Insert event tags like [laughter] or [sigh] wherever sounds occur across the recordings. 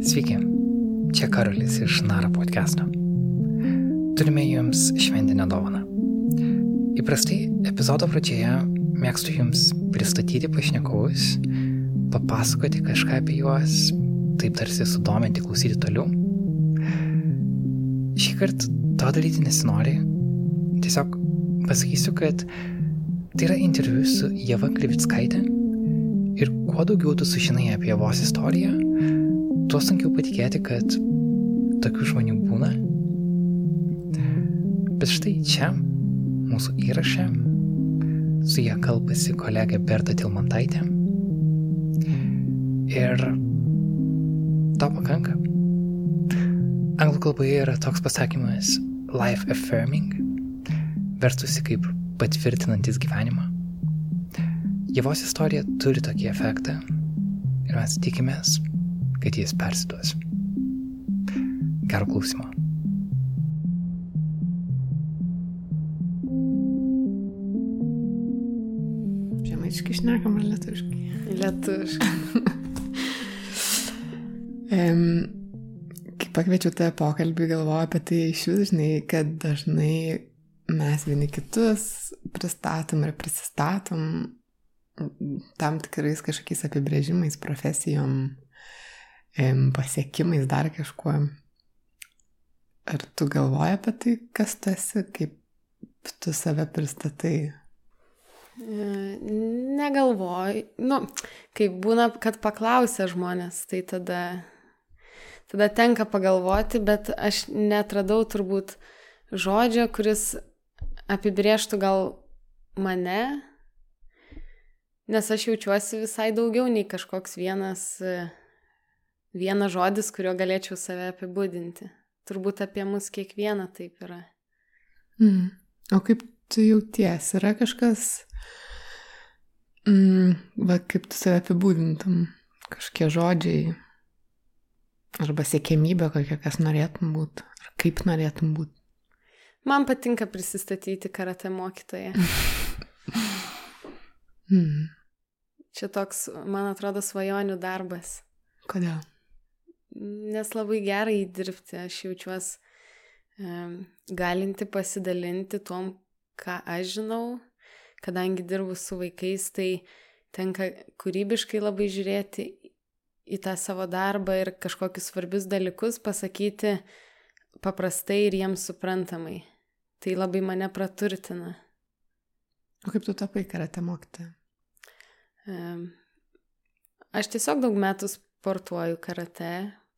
Sveiki, čia Karolis iš Nara podcast'o. Turime jums šventinę dovaną. Įprastai epizodo pradžioje mėgstu jums pristatyti pašnekovus, papasakoti kažką apie juos, taip tarsi sudominti klausyti toliau. Šį kartą to daryti nesinori. Tiesiog pasakysiu, kad tai yra interviu su Jeva Krivickaitė ir kuo daugiau tu sužinai apie Jevos istoriją, tuo sunkiau patikėti, kad tokių žmonių būna. Bet štai čia, mūsų įraše, su ją kalbasi kolegė Berta Tilmantaitė. Ir to pakanka. Anglų kalboje yra toks pasakymas life affirming, vertusi kaip patvirtinantis gyvenimą. Jėvos istorija turi tokį efektą ir mes tikimės, kad jis persiduos. Gero klausimo. Žemaiškai šnekam ar lietuviškai? Lietuviškai. [laughs] um, kai pakviečiau tą pokalbį, galvoju apie tai iš vis, žinai, kad dažnai mes vieni kitus pristatom ir prisistatom tam tikrais kažkokiais apibrėžimais, profesijom, pasiekimais, dar kažkuo. Ar tu galvoji apie tai, kas tu esi, kaip tu save pristatai? Negalvoju. Nu, kai būna, kad paklausia žmonės, tai tada, tada tenka pagalvoti, bet aš netradau turbūt žodžio, kuris apibrieštų gal mane, nes aš jaučiuosi visai daugiau nei kažkoks vienas vienas žodis, kuriuo galėčiau save apibūdinti. Turbūt apie mus kiekvieną taip yra. Mm. O kaip tu jauties? Yra kažkas, mm, va kaip tu save apibūdintum? Kažkokie žodžiai arba siekėmybė kokia, kas norėtum būti, ar kaip norėtum būti? Man patinka prisistatyti karate mokytoje. [laughs] mm. Čia toks, man atrodo, svajonių darbas. Kodėl? Nes labai gerai dirbti, aš jaučiuosi galinti pasidalinti tuom, ką aš žinau, kadangi dirbu su vaikais, tai tenka kūrybiškai labai žiūrėti į tą savo darbą ir kažkokius svarbius dalykus pasakyti paprastai ir jiems suprantamai. Tai labai mane praturtina. O kaip tu tapai karate mokytoja? Aš tiesiog daug metų sportuoju karate,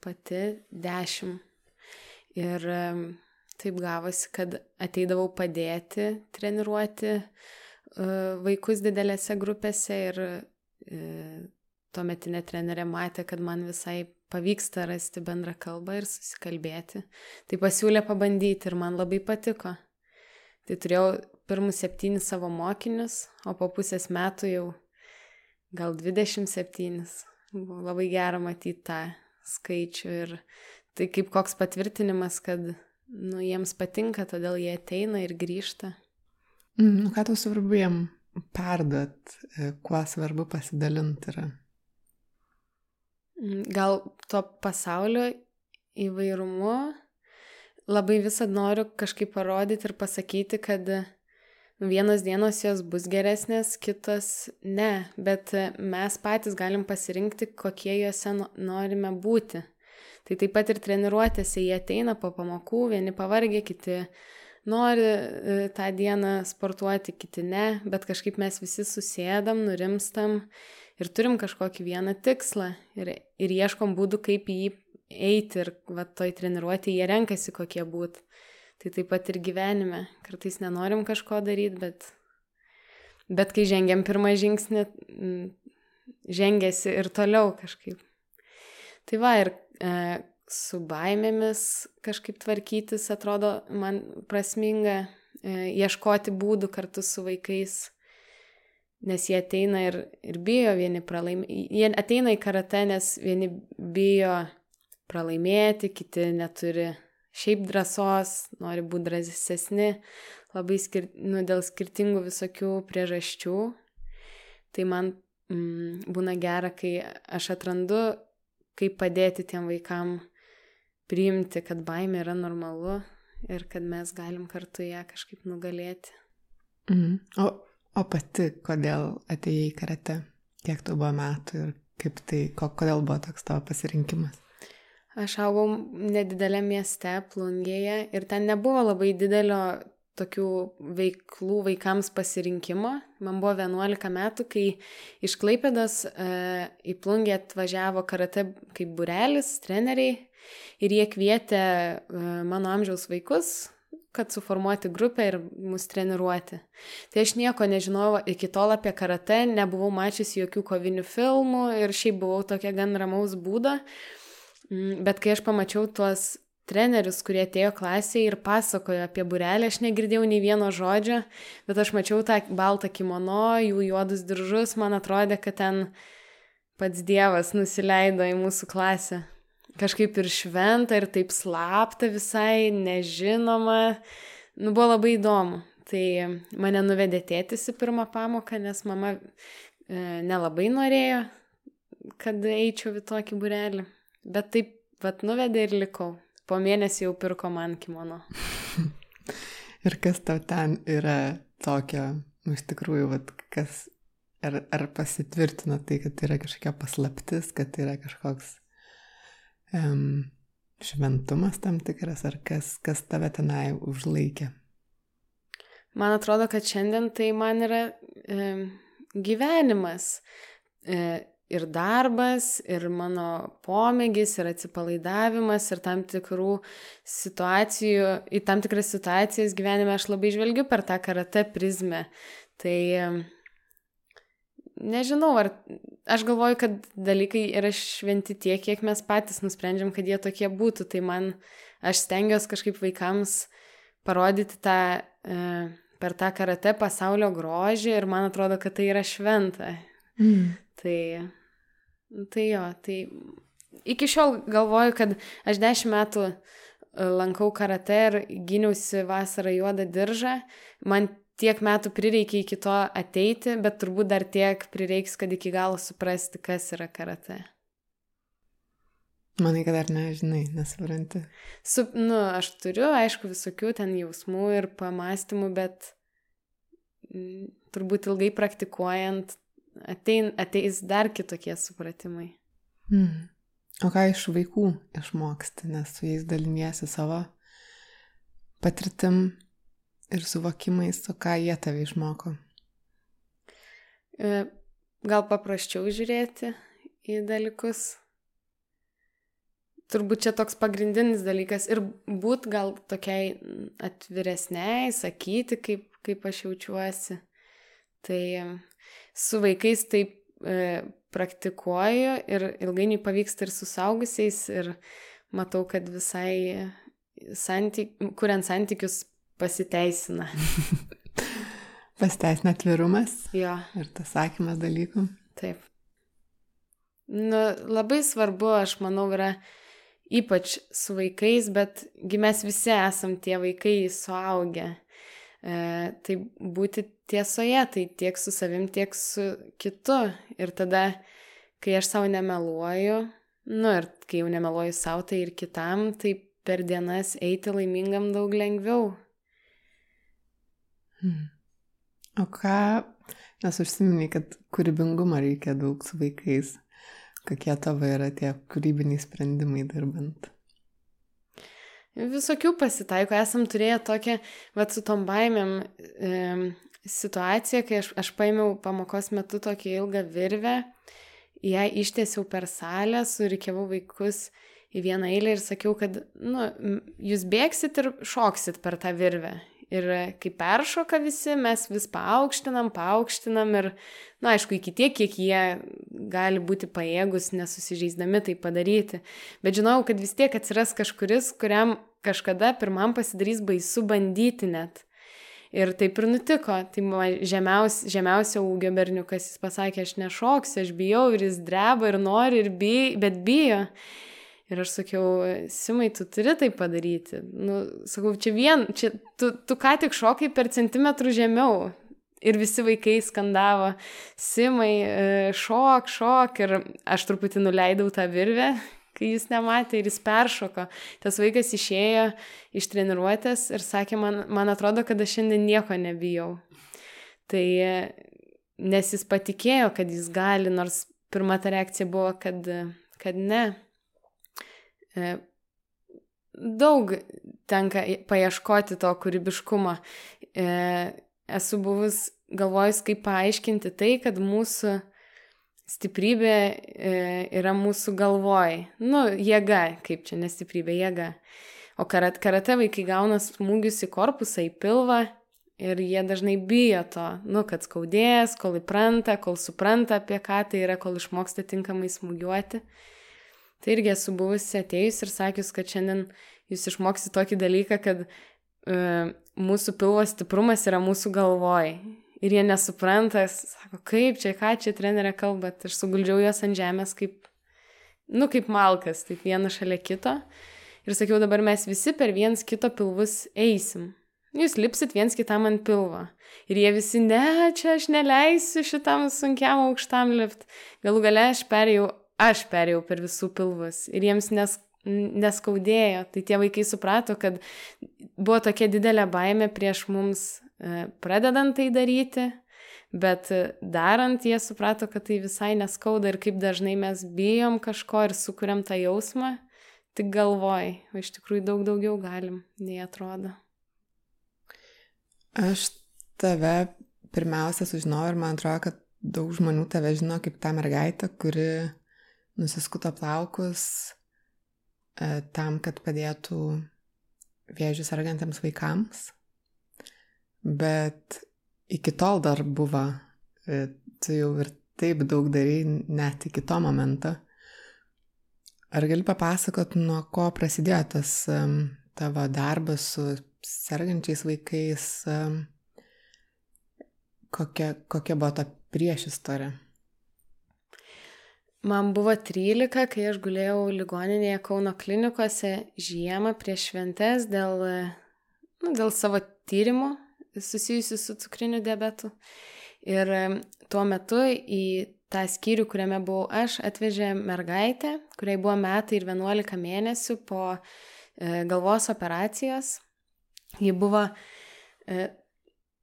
pati dešimt. Ir taip gavosi, kad ateidavau padėti, treniruoti e, vaikus didelėse grupėse ir e, tuometinė trenerė matė, kad man visai pavyksta rasti bendrą kalbą ir susikalbėti. Tai pasiūlė pabandyti ir man labai patiko. Tai turėjau pirmus septynis savo mokinius, o po pusės metų jau gal 27. Buvo labai gera matyti tą skaičių ir tai kaip koks patvirtinimas, kad nu, jiems patinka, todėl jie ateina ir grįžta. Mm, ką tau svarbu jiem perduot, e, kuo svarbu pasidalinti yra? Mm, gal to pasaulio įvairumu labai visad noriu kažkaip parodyti ir pasakyti, kad nu, vienos dienos jos bus geresnės, kitos ne, bet mes patys galim pasirinkti, kokie juose norime būti. Tai taip pat ir treniruotėse. Jie ateina po pamokų, vieni pavargę, kiti nori e, tą dieną sportuoti, kiti ne, bet kažkaip mes visi susėdam, nurimstam ir turim kažkokį vieną tikslą. Ir, ir ieškom būdų, kaip į jį eiti. Ir va toj treniruotėje jie renkasi, kokie būtų. Tai taip pat ir gyvenime. Kartais nenorim kažko daryti, bet, bet kai žengiam pirmą žingsnį, žengiasi ir toliau kažkaip. Tai va, ir e, su baimėmis kažkaip tvarkytis atrodo man prasminga, e, ieškoti būdų kartu su vaikais, nes jie ateina ir, ir bijo vieni pralaimėti. Jie ateina į karatę, nes vieni bijo pralaimėti, kiti neturi šiaip drąsos, nori būti drąsesni, labai skir nu, dėl skirtingų visokių priežasčių. Tai man mm, būna gera, kai aš atrandu kaip padėti tiem vaikam priimti, kad baimė yra normalu ir kad mes galim kartu ją kažkaip nugalėti. Mhm. O, o pati, kodėl atėjai į karate? Kiek tu buvo metų ir kaip tai, kodėl buvo toks tavo pasirinkimas? Aš augau nedidelė mieste, plungėje ir ten nebuvo labai didelio tokių veiklų vaikams pasirinkimo. Man buvo 11 metų, kai iš Klaipėdas e, į plungę atvažiavo karate kaip burelis, treneriai ir jie kvietė e, mano amžiaus vaikus, kad suformuoti grupę ir mus treniruoti. Tai aš nieko nežinojau iki tol apie karate, nebuvau mačiusi jokių kovinių filmų ir šiaip buvau tokia gan ramaus būdo. Mm, bet kai aš pamačiau tuos trenerius, kurie atėjo klasėje ir pasakojo apie burelį, aš negirdėjau nei vieno žodžio, bet aš mačiau tą baltą kimono, jų juodus diržus, man atrodė, kad ten pats Dievas nusileido į mūsų klasę. Kažkaip ir šventa, ir taip slapta visai, nežinoma. Nu, buvo labai įdomu. Tai mane nuvedė tėtis į pirmą pamoką, nes mama e, nelabai norėjo, kad eičiau į tokį burelį. Bet taip, vat nuvedė ir likau po mėnesį jau pirko man kimono. [laughs] ir kas tau ten yra tokio, nu, iš tikrųjų, vat, kas, ar, ar pasitvirtino tai, kad tai yra kažkokia paslaptis, kad tai yra kažkoks um, šventumas tam tikras, ar kas, kas tave tenai užlaikė? Man atrodo, kad šiandien tai man yra e, gyvenimas. E, ir darbas, ir mano pomėgis, ir atsipalaidavimas, ir tam tikrų situacijų, į tam tikras situacijas gyvenime aš labai žvelgiu per tą karate prizmę. Tai nežinau, ar aš galvoju, kad dalykai yra šventi tiek, kiek mes patys nusprendžiam, kad jie tokie būtų. Tai man, aš stengiuosi kažkaip vaikams parodyti tą e, per tą karate pasaulio grožį ir man atrodo, kad tai yra šventa. Mm. Tai Tai jo, tai iki šiol galvoju, kad aš dešimt metų e, lankau karate ir gyniausi vasarą juodą diržą. Man tiek metų prireikė iki to ateiti, bet turbūt dar tiek prireiks, kad iki galo suprasti, kas yra karate. Manai, kad dar nežinai, nesupranti. Su, nu, aš turiu, aišku, visokių ten jausmų ir pamastymų, bet m, turbūt ilgai praktikuojant atein, ateis dar kitokie supratimai. Mm. O ką iš vaikų išmoksti, nes su jais daliniesi savo patirtim ir suvokimais, o ką jie tave išmoko? E, gal paprasčiau žiūrėti į dalykus. Turbūt čia toks pagrindinis dalykas ir būt gal tokiai atviresniai, sakyti, kaip, kaip aš jaučiuosi. Tai su vaikais taip e, praktikuoju ir ilgainiui pavyksta ir su saugusiais ir matau, kad visai santyk, kuriant santykius pasiteisina. [laughs] pasiteisina atvirumas. Jo. Ir tas sakymas dalykų. Taip. Nu, labai svarbu, aš manau, yra ypač su vaikais, bet mes visi esam tie vaikai suaugę. E, tai būti tiesoje, tai tiek su savim, tiek su kitu. Ir tada, kai aš savo nemeluoju, nu ir kai jau nemeluoju savo, tai ir kitam, tai per dienas eiti laimingam daug lengviau. Hmm. O ką, nes užsiminiai, kad kūrybingumo reikia daug su vaikais. Kokie tavo yra tie kūrybiniai sprendimai dirbant? Visokių pasitaiko, esam turėję tokią, va su tom baimėm, e, situacija, kai aš, aš paėmiau pamokos metu tokią ilgą virvę, ją ištiesiau per salę, surikiavau vaikus į vieną eilę ir sakiau, kad nu, jūs bėgsit ir šoksit per tą virvę. Ir kai peršoka visi, mes vis paaukštinam, paaukštinam ir, na, aišku, iki tiek, kiek jie gali būti pajėgus, nesusižeisdami tai padaryti. Bet žinau, kad vis tiek atsiras kažkuris, kuriam kažkada pirmam pasidarys baisu bandyti net. Ir taip ir nutiko. Tai žemiaus, žemiausio ūgio berniukas jis pasakė, aš nešoksiu, aš bijau ir jis dreba ir nori, ir bijo, bet bijo. Ir aš sakiau, Simai, tu turi tai padaryti. Nu, sakau, čia vien, čia, tu, tu ką tik šokai per centimetrų žemiau. ir visi vaikai skandavo, Simai, e, šok, šok. Ir aš truputį nuleidau tą virvę, kai jis nematė ir jis peršoko. Tas vaikas išėjo iš treniruotės ir sakė, man, man atrodo, kad aš šiandien nieko nebijau. Tai nes jis patikėjo, kad jis gali, nors pirma ta reakcija buvo, kad, kad ne. E, daug tenka paieškoti to kūrybiškumo. E, esu buvus galvojus, kaip paaiškinti tai, kad mūsų stiprybė e, yra mūsų galvoj. Nu, jėga, kaip čia nestiprybė, jėga. O karat, karate vaikai gauna smūgius į korpusą, į pilvą ir jie dažnai bijo to, nu, kad skaudės, kol įpranta, kol supranta, apie ką tai yra, kol išmoksta tinkamai smūgiuoti. Tai irgi esu buvusi atėjus ir sakius, kad šiandien jūs išmoksite tokį dalyką, kad uh, mūsų pilvo stiprumas yra mūsų galvoj. Ir jie nesupranta, sako, kaip čia, ką čia trenerė kalba, aš suguldžiau juos ant žemės kaip, nu, kaip malkas, taip vieną šalia kito. Ir sakiau, dabar mes visi per viens kito pilvus eisim. Jūs lipsit viens kitam ant pilvo. Ir jie visi, ne, čia aš neleisiu šitam sunkiam aukštam lipt. Galų gale aš perėjau, aš perėjau per visų pilvus. Ir jiems nes, neskaudėjo. Tai tie vaikai suprato, kad buvo tokia didelė baime prieš mums e, pradedant tai daryti, bet darant jie suprato, kad tai visai neskauda ir kaip dažnai mes bijom kažko ir sukuriam tą jausmą, tik galvoj, o iš tikrųjų daug daugiau galim, nei atrodo. Aš tave pirmiausia sužinojau ir man atrodo, kad daug žmonių tave žino kaip tą mergaitę, kuri nusiskuto plaukus e, tam, kad padėtų vėžių sergantiems vaikams. Bet iki tol dar buvo, e, tu jau ir taip daug darai net iki to momento. Ar gali papasakot, nuo ko prasidėjo tas um, tavo darbas su sergančiais vaikais, kokia, kokia buvo ta priešistorė? Man buvo 13, kai aš gulėjau ligoninėje Kauno klinikose žiemą prieš šventes dėl, nu, dėl savo tyrimų susijusių su cukriniu diabetu. Ir tuo metu į tą skyrių, kuriame buvau aš, atvežė mergaitė, kuriai buvo metai ir 11 mėnesių po e, galvos operacijos. Ji buvo e,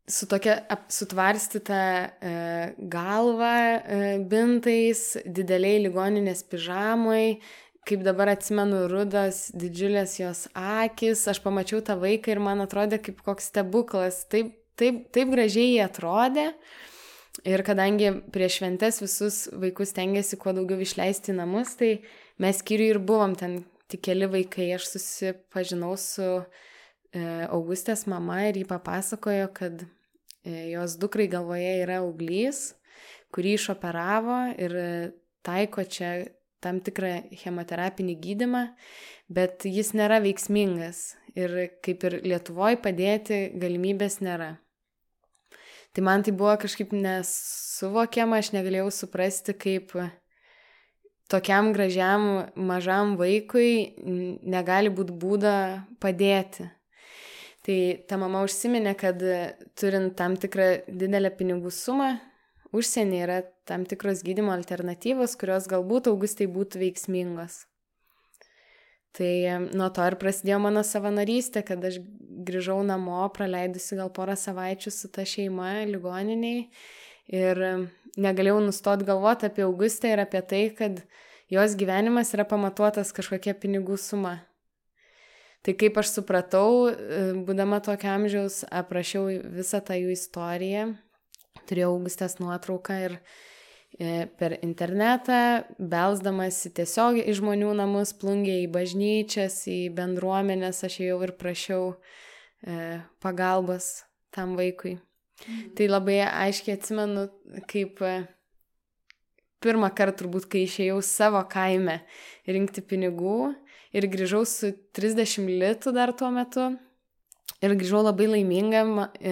su tokia sutvarstyta e, galva e, bintais, dideliai ligoninės pižamai, kaip dabar atsimenu, rudas, didžiulės jos akis, aš pamačiau tą vaiką ir man atrodė kaip koks stebuklas, taip, taip, taip gražiai jie atrodė. Ir kadangi prieš šventes visus vaikus tengiasi kuo daugiau išleisti į namus, tai mes skyriui ir buvom ten tik keli vaikai, aš susipažinau su e, Augustės mama ir jį papasakojo, kad jos dukrai galvoje yra auglys, kurį išoperavo ir taiko čia tam tikrą chemoterapinį gydimą, bet jis nėra veiksmingas ir kaip ir Lietuvoje padėti galimybės nėra. Tai man tai buvo kažkaip nesuvokiama, aš negalėjau suprasti, kaip tokiam gražiam mažam vaikui negali būti būda padėti. Tai ta mama užsiminė, kad turint tam tikrą didelę pinigų sumą, užsienį yra tam tikros gydimo alternatyvos, kurios galbūt augustai būtų veiksmingos. Tai nuo to ir prasidėjo mano savanorystė, kad aš grįžau namo, praleidusi gal porą savaičių su ta šeima ligoniniai ir negalėjau nustoti galvoti apie Augustę ir apie tai, kad jos gyvenimas yra pamatuotas kažkokia pinigų suma. Tai kaip aš supratau, e, būdama tokio amžiaus, aprašiau visą tą jų istoriją, turėjau Augustės nuotrauką ir e, per internetą, belsdamasi tiesiog į žmonių namus, plungė į bažnyčias, į bendruomenės, aš jau ir prašiau e, pagalbos tam vaikui. Mhm. Tai labai aiškiai atsimenu, kaip pirmą kartą turbūt, kai išėjau savo kaime rinkti pinigų, ir grįžau su 30 litų dar tuo metu. Ir grįžau labai laiminga, e,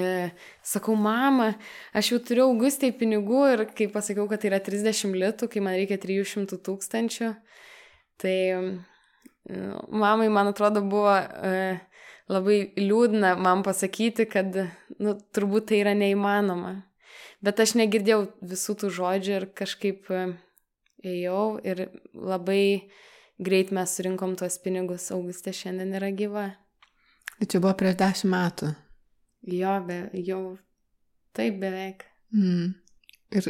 sakau, mama, aš jau turiu augustai pinigų ir kai pasakiau, kad tai yra 30 litų, kai man reikia 300 tūkstančių, tai e, mamai, man atrodo, buvo e, labai liūdna man pasakyti, kad, nu, turbūt tai yra neįmanoma. Bet aš negirdėjau visų tų žodžių ir kažkaip ėjau ir labai greit mes surinkom tuos pinigus, Augustė šiandien yra gyva. Tai čia buvo prieš dešimt metų. Jo, be, jau taip beveik. Mm. Ir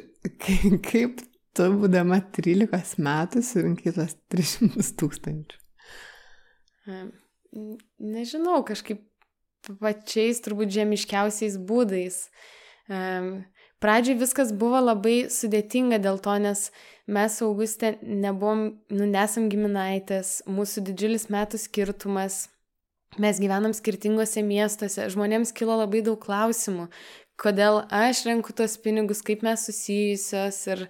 kaip tu, būdama 13 metų, surinkai tuos 300 tūkstančių? Nežinau, kažkaip pačiais turbūt žemiškiausiais būdais. Pradžiai viskas buvo labai sudėtinga dėl to, nes mes Augustė nebuvom, nu, nesam giminaitės, mūsų didžiulis metų skirtumas, mes gyvenam skirtingose miestuose, žmonėms kilo labai daug klausimų, kodėl aš renku tos pinigus, kaip mes susijusios ir,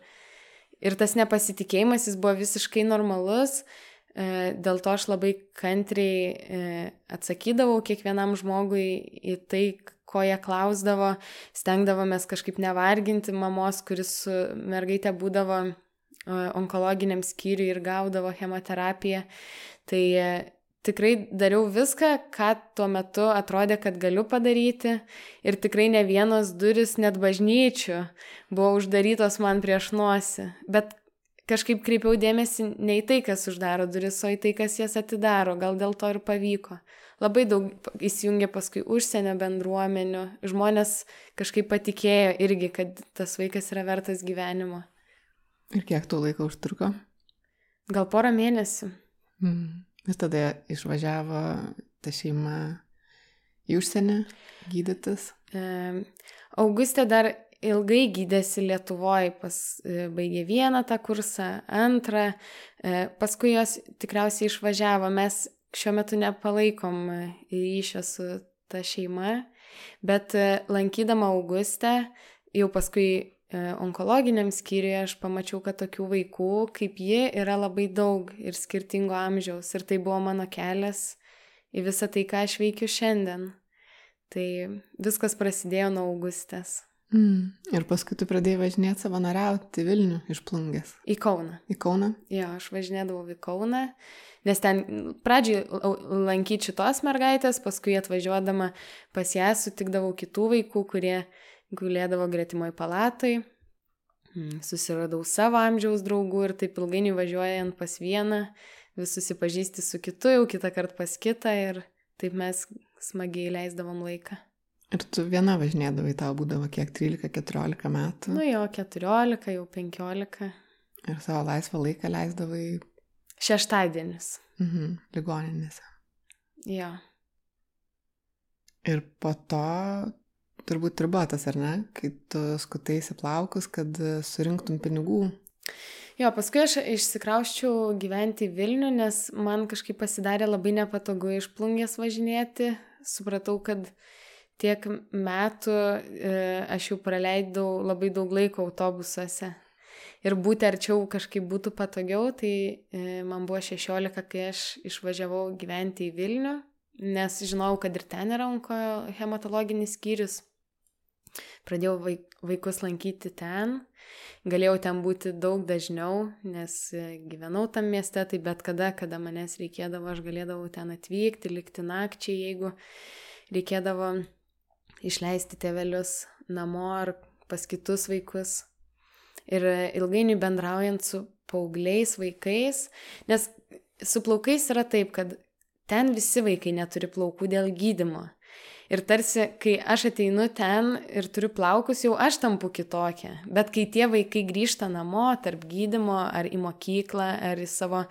ir tas nepasitikėjimas jis buvo visiškai normalus. E, dėl to aš labai kantriai e, atsakydavau kiekvienam žmogui į tai, ko jie klausdavo, stengdavomės kažkaip nevarginti mamos, kuris su mergaitė būdavo e, onkologiniam skyriui ir gaudavo chemoterapiją. Tai e, tikrai dariau viską, ką tuo metu atrodė, kad galiu padaryti. Ir tikrai ne vienos duris, net bažnyčių buvo uždarytos man prieš nosį. Bet kažkaip kreipiau dėmesį ne į tai, kas uždaro duris, o į tai, kas jas atidaro. Gal dėl to ir pavyko labai daug įsijungė paskui užsienio bendruomenių, žmonės kažkaip patikėjo irgi, kad tas vaikas yra vertas gyvenimo. Ir kiek tų laiko užtruko? Gal porą mėnesių. Mm. Vis tada išvažiavo ta šeima į užsienį gydytis? E, Augustė dar ilgai gydėsi Lietuvoje, pas, e, baigė vieną tą kursą, antrą, e, paskui jos tikriausiai išvažiavo. Mes šiuo metu nepalaikom e, ryšio su ta šeima, bet e, lankydama Augustę, jau paskui e, onkologiniam skyriuje aš pamačiau, kad tokių vaikų kaip ji yra labai daug ir skirtingo amžiaus. Ir tai buvo mano kelias į visą tai, ką aš veikiu šiandien. Tai viskas prasidėjo nuo Augustės. Mm. Ir paskui tu pradėjai važinėti savanoriauti Vilnių iš plungės. Į Kauną. Į Kauną? Jo, aš važinėdavau į Kauną, nes ten pradžiai lankyti šitos mergaitės, paskui atvažiuodama pas ją sutikdavau kitų vaikų, kurie gulėdavo gretimoj palatai. Mm, susiradau savo amžiaus draugų ir taip ilgainiui važiuojant pas vieną, vis susipažįsti su kitu, jau kitą kartą pas kitą ir taip mes smagiai leisdavom laiką. Ir tu viena važinėdavai, tau būdavo kiek 13-14 metų. Nu jo, 14, jau 15. Ir savo laisvą laiką leisdavai. Šeštadienis. Mhm, ligoninėse. Jo. Ir po to turbūt ir buvo tas, ar ne, kai tu skutaisi plaukus, kad surinktum pinigų. Jo, paskui aš išsikrauščiau gyventi Vilnių, nes man kažkaip pasidarė labai nepatogu iš plungės važinėti. Supratau, kad tiek metų e, aš jau praleidau labai daug laiko autobusuose. Ir būti arčiau kažkaip būtų patogiau, tai e, man buvo 16, kai aš išvažiavau gyventi į Vilnių, nes žinau, kad ir ten yra onko hematologinis skyrius. Pradėjau vaikus lankyti ten, galėjau ten būti daug dažniau, nes e, gyvenau tam mieste, tai bet kada, kada manęs reikėdavo, aš galėdavau ten atvykti, likti nakčiai, jeigu reikėdavo išleisti tėvelius namo ar pas kitus vaikus. Ir ilgainiui bendraujant su paaugliais vaikais, nes su plaukais yra taip, kad ten visi vaikai neturi plaukų dėl gydimo. Ir tarsi, kai aš ateinu ten ir turiu plaukus, jau aš tampu kitokia. Bet kai tie vaikai grįžta namo, tarp gydimo, ar į mokyklą, ar į savo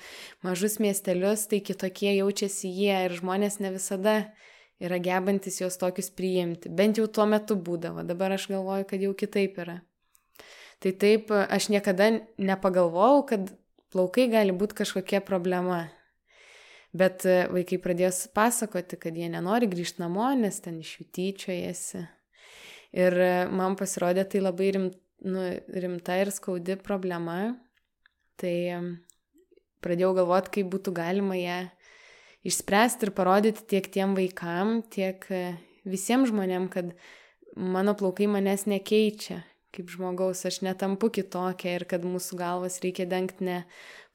mažus miestelius, tai kitokie jaučiasi jie ir žmonės ne visada yra gebantis juos tokius priimti. Bent jau tuo metu būdavo, dabar aš galvoju, kad jau kitaip yra. Tai taip, aš niekada nepagalvojau, kad plaukai gali būti kažkokia problema. Bet e, vaikai pradėjo pasakoti, kad jie nenori grįžti namo, nes ten iš jų tyčiojasi. Ir e, man pasirodė tai labai rim, nu, rimta ir skaudi problema. Tai pradėjau galvoti, kaip būtų galima ją išspręsti ir parodyti tiek tiem vaikam, tiek e, visiems žmonėm, kad mano plaukai manęs nekeičia kaip žmogaus, aš netampu kitokia ir kad mūsų galvas reikia dengti ne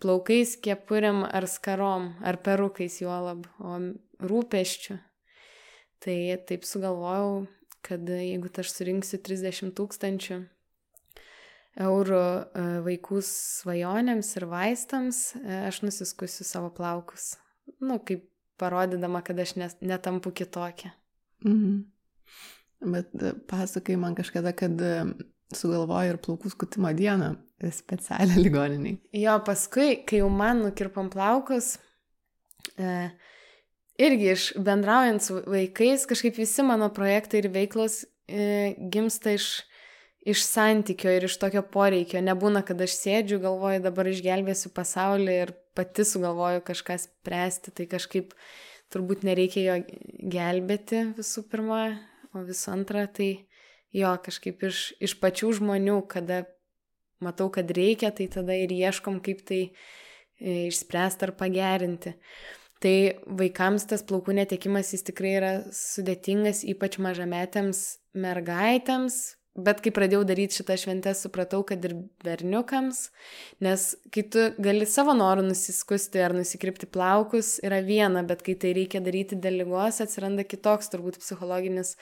plaukais, kepuriam ar skarom, ar perukais juolab, o rūpeščių. Tai taip sugalvojau, kad jeigu aš surinksiu 30 tūkstančių, eurų e, vaikų svajonėms ir vaistams, e, aš nusiskusiu savo plaukus. Nu, kaip parodydama, kad aš netampu kitokia. Mhm. Bet e, pasakai man kažkada, kad sugalvoju ir plaukų skutimo dieną specialią ligoniniai. Jo, paskui, kai jau man nukirpom plaukus, e, irgi iš bendraujant su vaikais, kažkaip visi mano projektai ir veiklos e, gimsta iš, iš santykio ir iš tokio poreikio. Nebūna, kad aš sėdžiu, galvoju, dabar išgelbėsiu pasaulį ir pati sugalvoju kažką spręsti, tai kažkaip turbūt nereikia jo gelbėti visų pirma, o visų antra, tai jo kažkaip iš, iš pačių žmonių, kada matau, kad reikia, tai tada ir ieškom, kaip tai e, išspręsti ar pagerinti. Tai vaikams tas plaukų netekimas jis tikrai yra sudėtingas, ypač mažametėms mergaitėms, Bet kai pradėjau daryti šitą šventę, supratau, kad ir berniukams, nes kai tu gali savo norų nusiskusti ar nusikrypti plaukus, yra viena, bet kai tai reikia daryti dėl lygos, atsiranda kitoks turbūt psichologinis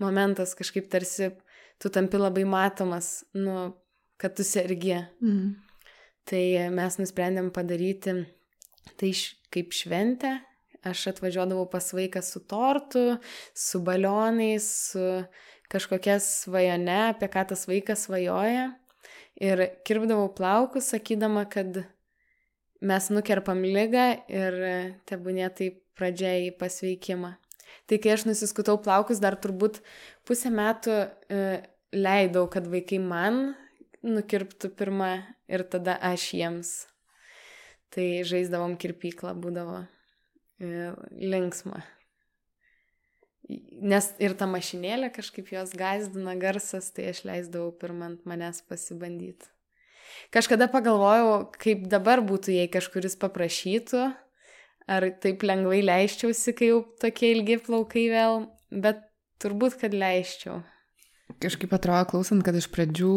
momentas, kažkaip tarsi tu tampi labai matomas, nu, kad tu sergi. Mm. Tai mes nusprendėm padaryti tai kaip šventę. Aš atvažiuodavau pas vaiką su tortu, su balionais, su kažkokia svajone, apie ką tas vaikas svajoja. Ir kirpdavau plaukus, sakydama, kad mes nukerpam lygą ir tebūnė tai pradžia į pasveikimą. Tai kai aš nusiskutau plaukus, dar turbūt pusę metų e, leidau, kad vaikai man nukirptų pirmą ir tada aš jiems. Tai žaisdavom kirpyklą, būdavo e, linksma. Nes ir ta mašinėlė kažkaip jos gazdina garsas, tai aš leisdavau pirmant manęs pasibandyti. Kažkada pagalvojau, kaip dabar būtų, jei kažkuris paprašytų, ar taip lengvai leiščiausi, kai jau tokie ilgi plaukai vėl, bet turbūt, kad leiščiau. Kažkaip atrodo, klausant, kad iš pradžių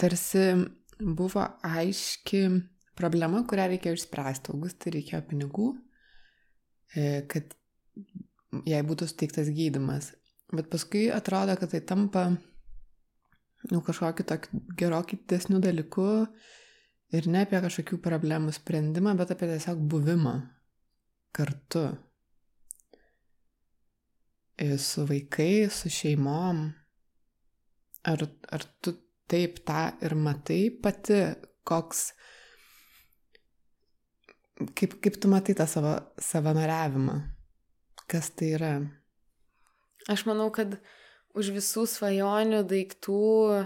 tarsi buvo aiški problema, kurią reikėjo išspręsti. Augustai reikėjo pinigų, e, kad jai būtų suteiktas gydimas. Bet paskui atrodo, kad tai tampa nu, kažkokiu tokiu gerokį didesniu dalyku ir ne apie kažkokių problemų sprendimą, bet apie tiesiog buvimą kartu. Ir su vaikais, su šeimom. Ar, ar tu taip tą ir matai pati, koks, kaip, kaip tu matai tą savo savanoriavimą? Kas tai yra? Aš manau, kad už visų svajonių, daiktų e,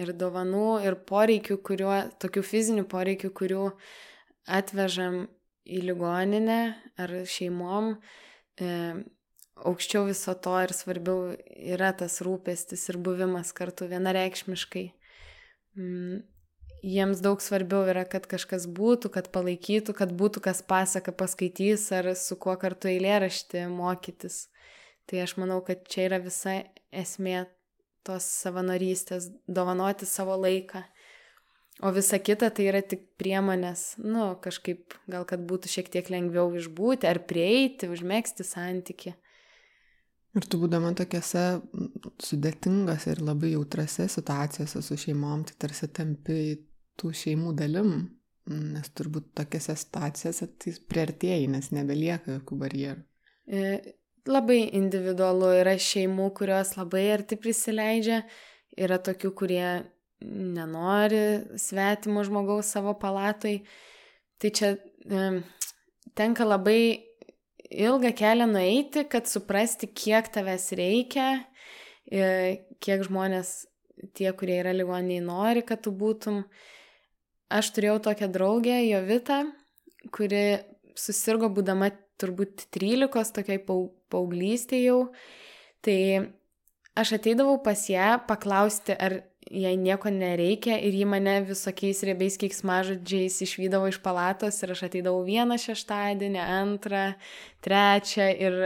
ir dovanų ir poreikių, kuriuo, tokių fizinių poreikių, kurių atvežam į ligoninę ar šeimom, e, aukščiau viso to ir svarbiau yra tas rūpestis ir buvimas kartu vienareikšmiškai. Jiems daug svarbiau yra, kad kažkas būtų, kad palaikytų, kad būtų kas pasaka paskaitys ar su kuo kartu eilėraštį mokytis. Tai aš manau, kad čia yra visa esmė tos savanorystės - dovanoti savo laiką. O visa kita tai yra tik priemonės, nu, kažkaip gal kad būtų šiek tiek lengviau išbūti ar prieiti, užmėgsti santyki. Ir tu būdama tokiose sudėtingose ir labai jautrose situacijose su šeimom, tai tarsi tampi tų šeimų dalim, nes turbūt tokiose situacijose tai priartėjai, nes nebelieka jokių barjerų. E, labai individualu yra šeimų, kurios labai arti prisileidžia, yra tokių, kurie nenori svetimo žmogaus savo palatoj. Tai čia e, tenka labai ilgą kelią nueiti, kad suprasti, kiek tavęs reikia, e, kiek žmonės, tie, kurie yra ligoniai, nori, kad tu būtum. Aš turėjau tokią draugę, Jovitą, kuri susirgo būdama turbūt 13, tokiai paauglystėje jau. Tai aš ateidavau pas ją paklausti, ar jai nieko nereikia ir ji mane visokiais riebiais keiksmažodžiais išvydavo iš palatos ir aš ateidavau vieną šeštadienį, antrą, trečią ir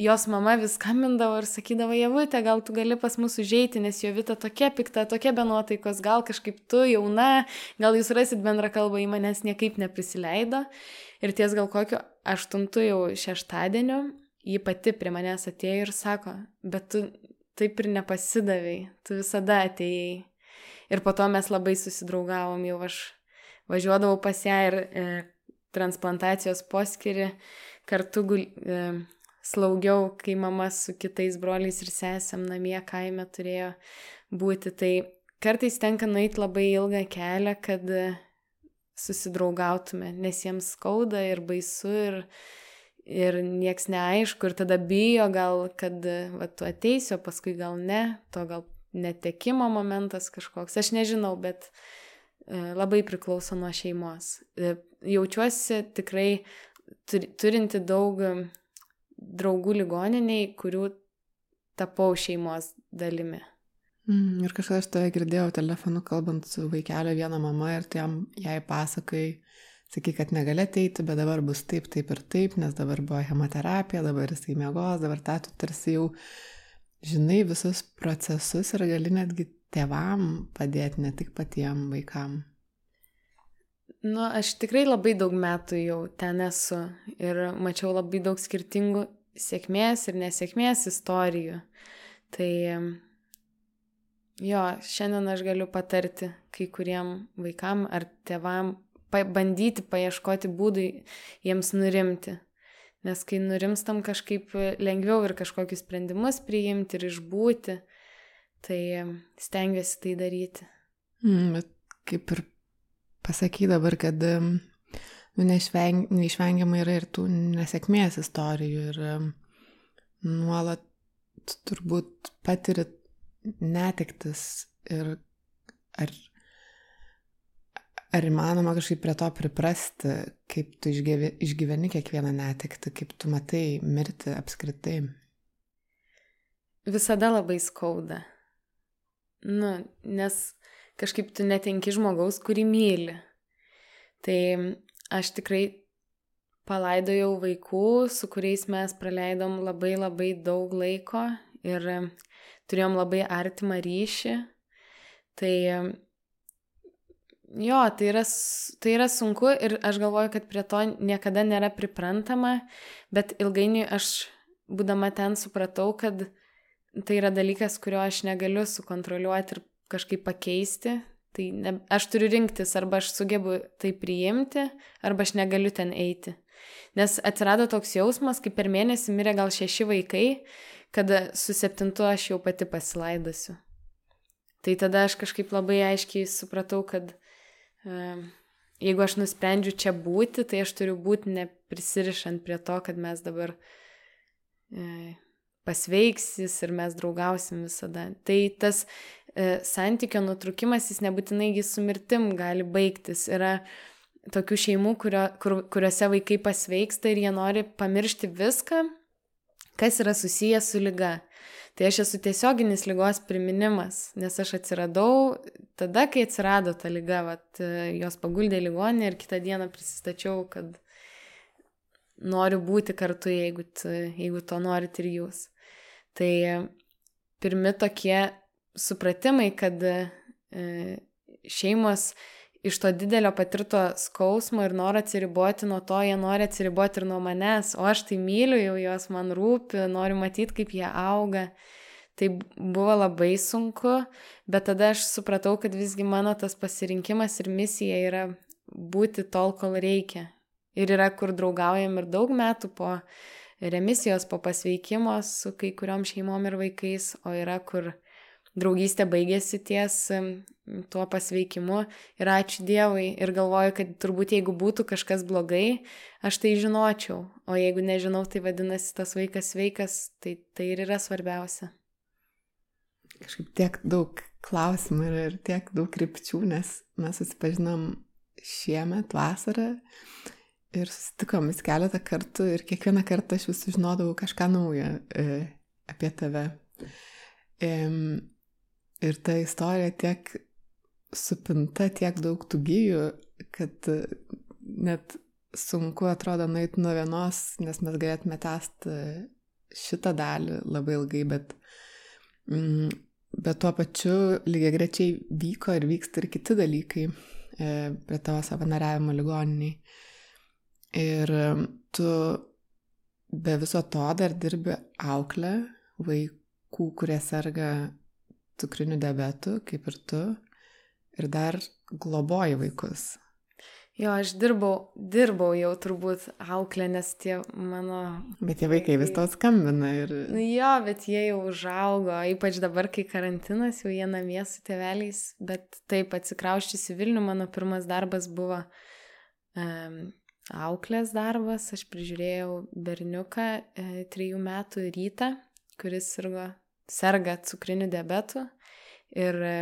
jos mama vis skambindavo ir sakydavo, Javutė, gal tu gali pas mus užeiti, nes jo vita tokia pikta, tokia be nuotaikos, gal kažkaip tu jauna, gal jūs rasit bendrą kalbą, į manęs niekaip neprisileido. Ir ties gal kokio aštuntų jau šeštadienio ji pati prie manęs atėjo ir sako, bet tu taip ir nepasidavai, tu visada atėjai. Ir po to mes labai susidraugavom, jau aš važiuodavau pas ją ir e, transplantacijos poskiri kartu gul, e, slaugiau, kai mama su kitais broliais ir sesėm namie kaime turėjo būti. Tai kartais tenka nueiti labai ilgą kelią, kad susidraugautume, nes jiems skauda ir baisu ir, ir nieks neaišku ir tada bijo gal, kad va, tu ateisi, o paskui gal ne, to gal netekimo momentas kažkoks, aš nežinau, bet e, labai priklauso nuo šeimos. E, jaučiuosi tikrai turinti daug draugų ligoniniai, kurių tapau šeimos dalimi. Mm, ir kažkada aš toje girdėjau telefonu kalbant su vaikelio viena mama ir tu jam jai pasakai, sakai, kad negali ateiti, bet dabar bus taip, taip ir taip, nes dabar buvo chemoterapija, dabar jisai mėgos, dabar tą tu tarsi jau žinai visus procesus ir gali netgi tėvam padėti, ne tik patiem vaikam. Nu, aš tikrai labai daug metų jau ten esu ir mačiau labai daug skirtingų sėkmės ir nesėkmės istorijų. Tai Jo, šiandien aš galiu patarti kai kuriem vaikam ar tėvam bandyti paieškoti būdų jiems nurimti. Nes kai nurimstam kažkaip lengviau ir kažkokius sprendimus priimti ir išbūti, tai stengiuosi tai daryti. Mm, bet kaip ir pasaky dabar, kad nu, neišveng, neišvengiamai yra ir tų nesėkmės istorijų ir nuolat turbūt patirit netektis ir ar, ar įmanoma kažkaip prie to priprasti, kaip tu išgyveni, išgyveni kiekvieną netekti, kaip tu matai mirti apskritai? Visada labai skauda. Nu, nes kažkaip tu netenki žmogaus, kurį myli. Tai aš tikrai palaidojau vaikų, su kuriais mes praleidom labai labai daug laiko ir turėjom labai artimą ryšį. Tai jo, tai yra, tai yra sunku ir aš galvoju, kad prie to niekada nėra priprantama, bet ilgainiui aš, būdama ten, supratau, kad tai yra dalykas, kurio aš negaliu sukontroliuoti ir kažkaip pakeisti. Tai ne, aš turiu rinktis, arba aš sugebu tai priimti, arba aš negaliu ten eiti. Nes atsirado toks jausmas, kai per mėnesį mirė gal šeši vaikai kad su septintu aš jau pati pasilaidosiu. Tai tada aš kažkaip labai aiškiai supratau, kad jeigu aš nusprendžiu čia būti, tai aš turiu būti neprisirišant prie to, kad mes dabar e, pasveiksis ir mes draugausim visada. Tai tas e, santykio nutrukimas, jis nebūtinai su mirtim gali baigtis. Yra tokių šeimų, kurio, kur, kuriuose vaikai pasveiksta ir jie nori pamiršti viską kas yra susijęs su lyga. Tai aš esu tiesioginis lygos priminimas, nes aš atsiradau tada, kai atsirado ta lyga, vat, jos paguldė ligoninė ir kitą dieną prisistačiau, kad noriu būti kartu, jeigu, jeigu to norit ir jūs. Tai pirmi tokie supratimai, kad e, šeimos iš to didelio patirto skausmo ir noro atsiriboti nuo to, jie nori atsiriboti ir nuo manęs, o aš tai myliu, jau jos man rūpi, noriu matyti, kaip jie auga. Tai buvo labai sunku, bet tada aš supratau, kad visgi mano tas pasirinkimas ir misija yra būti tol, kol reikia. Ir yra, kur draugaujam ir daug metų po remisijos, po pasveikimo su kai kuriuom šeimom ir vaikais, o yra, kur draugystė baigėsi ties tuo pasveikimu ir ačiū Dievui ir galvoju, kad turbūt jeigu būtų kažkas blogai, aš tai žinočiau, o jeigu nežinau, tai vadinasi tas vaikas sveikas, tai tai ir yra svarbiausia. Kažkaip tiek daug klausimų ir, ir tiek daug krypčių, nes mes susipažinom šiemet vasarą ir susitikom vis keletą kartų ir kiekvieną kartą aš vis sužinodavau kažką naujo e, apie tave. E, Ir ta istorija tiek supinta, tiek daug tų gyjų, kad net sunku atrodo nueiti nuo vienos, nes mes galėtume tęsti šitą dalį labai ilgai, bet, mm, bet tuo pačiu lygiai grečiai vyko ir vyksta ir kiti dalykai e, prie tavo savanoriavimo ligoniniai. Ir tu be viso to dar dirbi auklę vaikų, kurie serga cukriniu diabetu, kaip ir tu. ir dar globoji vaikus. Jo, aš dirbau, dirbau jau turbūt auklė, nes tie mano... Bet tie vaikai vis to skambina ir... Nu jo, bet jie jau užaugo, ypač dabar, kai karantinas, jau jie namie su tėveliais, bet taip atsikrauščius į Vilnių, mano pirmas darbas buvo um, auklės darbas, aš prižiūrėjau berniuką e, trijų metų rytą, kuris sirgo, serga cukriniu diabetu ir e,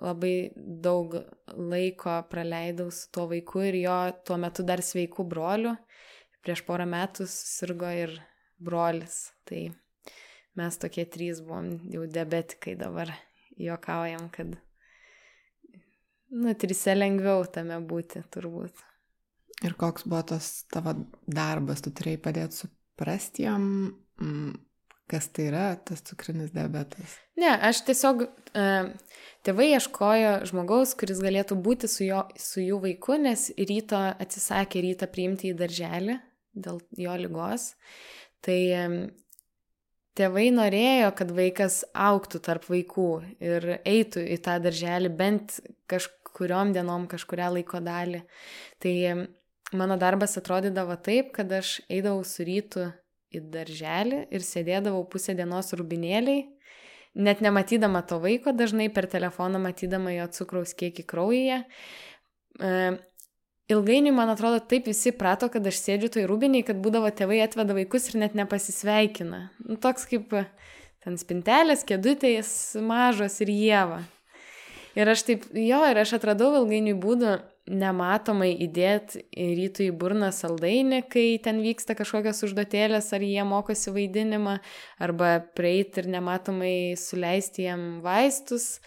labai daug laiko praleidau su tuo vaiku ir jo tuo metu dar sveikų broliu. Prieš porą metų susirgo ir brolis. Tai mes tokie trys buvom jau diabetikai dabar. Jokaujam, kad, nu, trise lengviau tame būti turbūt. Ir koks buvo tas tavo darbas, tu turėjai padėti suprasti jam, Kas tai yra tas cukrinis diabetas? Ne, aš tiesiog, e, tėvai ieškojo žmogaus, kuris galėtų būti su, jo, su jų vaiku, nes ryto atsisakė rytą priimti į darželį dėl jo lygos. Tai e, tėvai norėjo, kad vaikas auktų tarp vaikų ir eitų į tą darželį bent kažkuriom dienom, kažkuria laiko dalį. Tai e, mano darbas atrodydavo taip, kad aš eidavau su rytu į darželį ir sėdėdavau pusę dienos rubinėliai, net nematydama to vaiko, dažnai per telefoną matydama jo cukraus kiekį kraujyje. E, ilgainiui, man atrodo, taip visi prato, kad aš sėdžiu toj rūbiniai, kad būdavo tėvai atveda vaikus ir net nepasisveikina. Nu, toks kaip ten spintelės, kėdutės mažos ir jėva. Ir aš taip, jo, ir aš atradau ilgainiui būdų nematomai įdėti rytų į burną saldainį, kai ten vyksta kažkokios užduotėlės, ar jie mokosi vaidinimą, arba prieiti ir nematomai suleisti jam vaistus,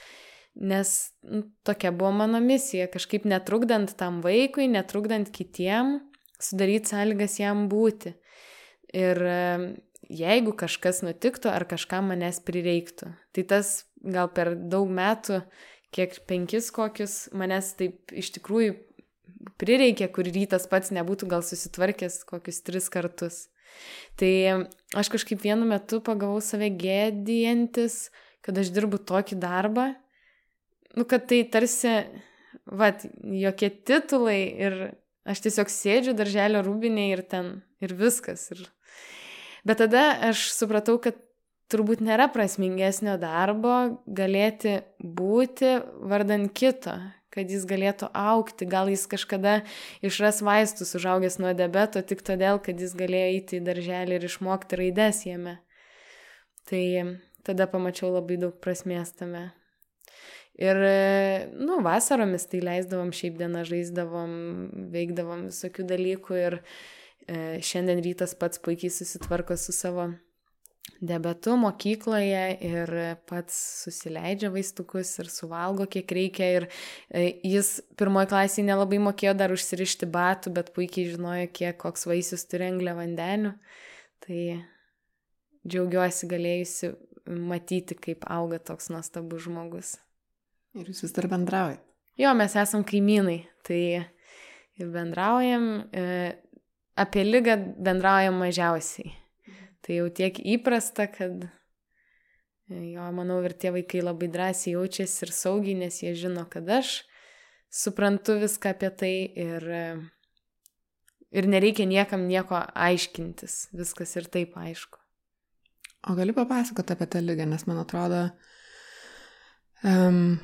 nes nu, tokia buvo mano misija, kažkaip netrukdant tam vaikui, netrukdant kitiem, sudaryti sąlygas jam būti. Ir jeigu kažkas nutiktų, ar kažkam manęs prireiktų. Tai tas gal per daug metų kiek penkis kokius, manęs taip iš tikrųjų prireikė, kur rytas pats nebūtų gal susitvarkęs kokius tris kartus. Tai aš kažkaip vienu metu pagavau save gėdijantis, kad aš dirbu tokį darbą, nu kad tai tarsi, va, jokie titulai ir aš tiesiog sėdžiu darželio rūbinėje ir ten, ir viskas. Ir... Bet tada aš supratau, kad turbūt nėra prasmingesnio darbo galėti būti vardan kito, kad jis galėtų aukti, gal jis kažkada išras vaistus užaugęs nuo debeto tik todėl, kad jis galėjo eiti į darželį ir išmokti raides jame. Tai tada pamačiau labai daug prasmės tame. Ir, nu, vasaromis tai leisdavom šiaip dieną, žaisdavom, veikdavom visokių dalykų ir e, šiandien rytas pats puikiai susitvarko su savo diabetu mokykloje ir pats susileidžia vaistukus ir suvalgo kiek reikia. Ir e, jis pirmoji klasėje nelabai mokėjo dar užsirišti batų, bet puikiai žinojo, kiek koks vaisius turi anglę vandenių. Tai džiaugiuosi galėjusi matyti, kaip auga toks nuostabus žmogus. Ir jūs vis dar bendraujate? Jo, mes esam kaimynai, tai ir bendraujam. E, apie lygą bendraujam mažiausiai. Tai jau tiek įprasta, kad jo, manau, ir tie vaikai labai drąsiai jaučiasi ir saugiai, nes jie žino, kad aš suprantu viską apie tai ir, ir nereikia niekam nieko aiškintis, viskas ir taip aišku. O gali papasakoti apie tą lygą, nes man atrodo, um,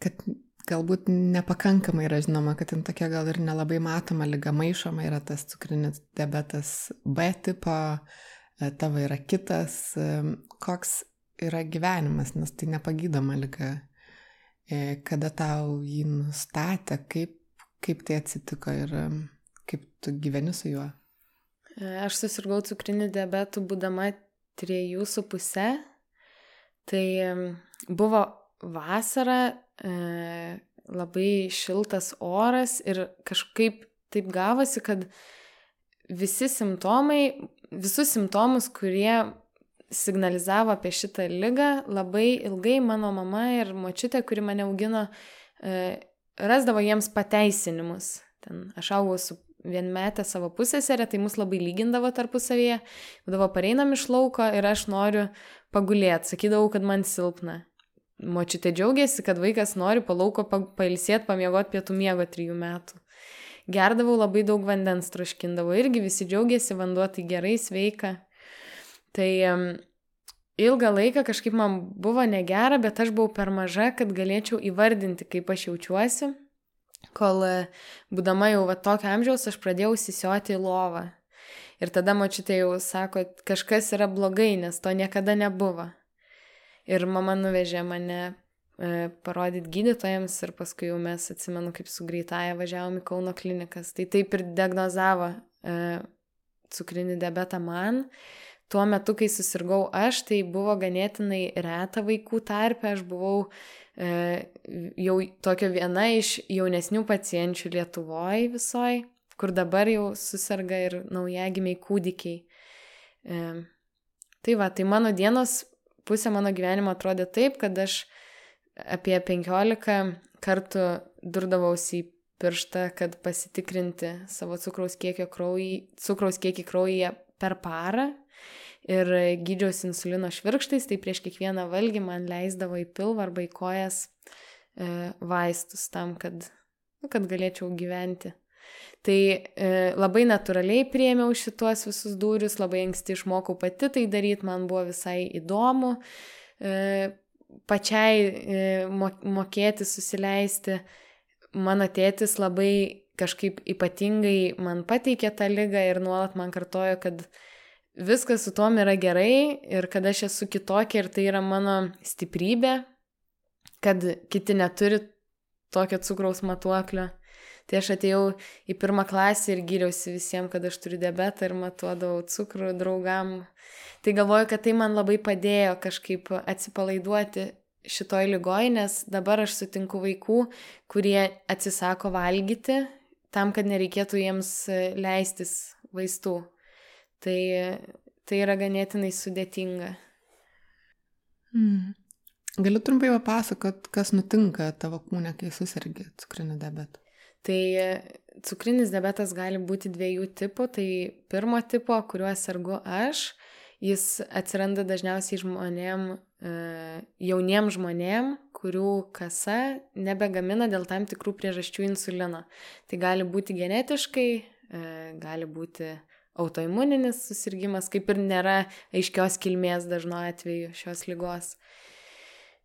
kad galbūt nepakankamai yra žinoma, kad ten tokia gal ir nelabai matoma lyga maišoma yra tas cukrinis diabetas B tipo, E, tavo yra kitas, e, koks yra gyvenimas, nes tai nepagydoma lyga. E, kada tau jį nustatė, kaip, kaip tai atsitiko ir kaip tu gyveni su juo? Aš susirgau cukriniu diabetu būdama trejų su pusė. Tai buvo vasara, labai šiltas oras ir kažkaip taip gavosi, kad visi simptomai visus simptomus, kurie signalizavo apie šitą lygą, labai ilgai mano mama ir močiutė, kuri mane augino, e, rasdavo jiems pateisinimus. Ten aš augau su vienmetė savo pusėserė, tai mus labai lygindavo tarpusavėje, būdavo pareinam iš lauko ir aš noriu pagulėti, sakydavau, kad man silpna. močiutė džiaugiasi, kad vaikas nori palauko pailsėti, pamiegoti pietų miego trijų metų. Gerdavau labai daug vandens troškindavau, irgi visi džiaugiasi, vanduo tai gerai, sveika. Tai ilgą laiką kažkaip man buvo negera, bet aš buvau per maža, kad galėčiau įvardinti, kaip aš jaučiuosi. Kol e, būdama jau va tokio amžiaus, aš pradėjau įsisioti į lovą. Ir tada mačiutė jau sako, kažkas yra blogai, nes to niekada nebuvo. Ir mama nuvežė mane parodyti gydytojams ir paskui jau mes atsimenu, kaip su greitaja važiavom į Kauno klinikas. Tai taip ir diagnozavo e, cukrinį diabetą man. Tuo metu, kai susirgau aš, tai buvo ganėtinai reta vaikų tarpe, aš buvau e, jau tokia viena iš jaunesnių pacienčių Lietuvoje visoje kur dabar jau susirga ir naujagimiai kūdikiai. E, tai va, tai mano dienos pusė mano gyvenimo atrodė taip, kad aš apie 15 kartų durdavausi į pirštą, kad pasitikrinti savo cukraus, kraujy, cukraus kiekį kraujyje per parą. Ir gydžiausi insulino švirkštais, tai prieš kiekvieną valgį man leisdavo į pilvą arba į kojas e, vaistus tam, kad, nu, kad galėčiau gyventi. Tai e, labai natūraliai priemiau šituos visus dūrius, labai anksti išmokau pati tai daryti, man buvo visai įdomu e, pačiai e, mokėti susileisti. Mano tėtis labai kažkaip ypatingai man pateikė tą lygą ir nuolat man kartojo, kad viskas su tom yra gerai ir kad aš esu kitokia ir tai yra mano stiprybė, kad kiti neturi tokio cukraus matuoklio. Tai aš atėjau į pirmą klasę ir gyriausi visiems, kad aš turiu diabetą ir matuodavau cukrų draugam. Tai galvoju, kad tai man labai padėjo kažkaip atsipalaiduoti šitoj lygoj, nes dabar aš sutinku vaikų, kurie atsisako valgyti tam, kad nereikėtų jiems leistis vaistų. Tai, tai yra ganėtinai sudėtinga. Mm. Galiu trumpai papasakot, kas nutinka tavo kūne, kai susirgi cukriniu diabetu. Tai cukrinis diabetas gali būti dviejų tipų. Tai pirmo tipo, kuriuo sergu aš, jis atsiranda dažniausiai žmonėm, e, jauniem žmonėm, kurių kasa nebegamina dėl tam tikrų priežasčių insulino. Tai gali būti genetiškai, e, gali būti autoimuninis susirgymas, kaip ir nėra aiškios kilmės dažnu atveju šios lygos.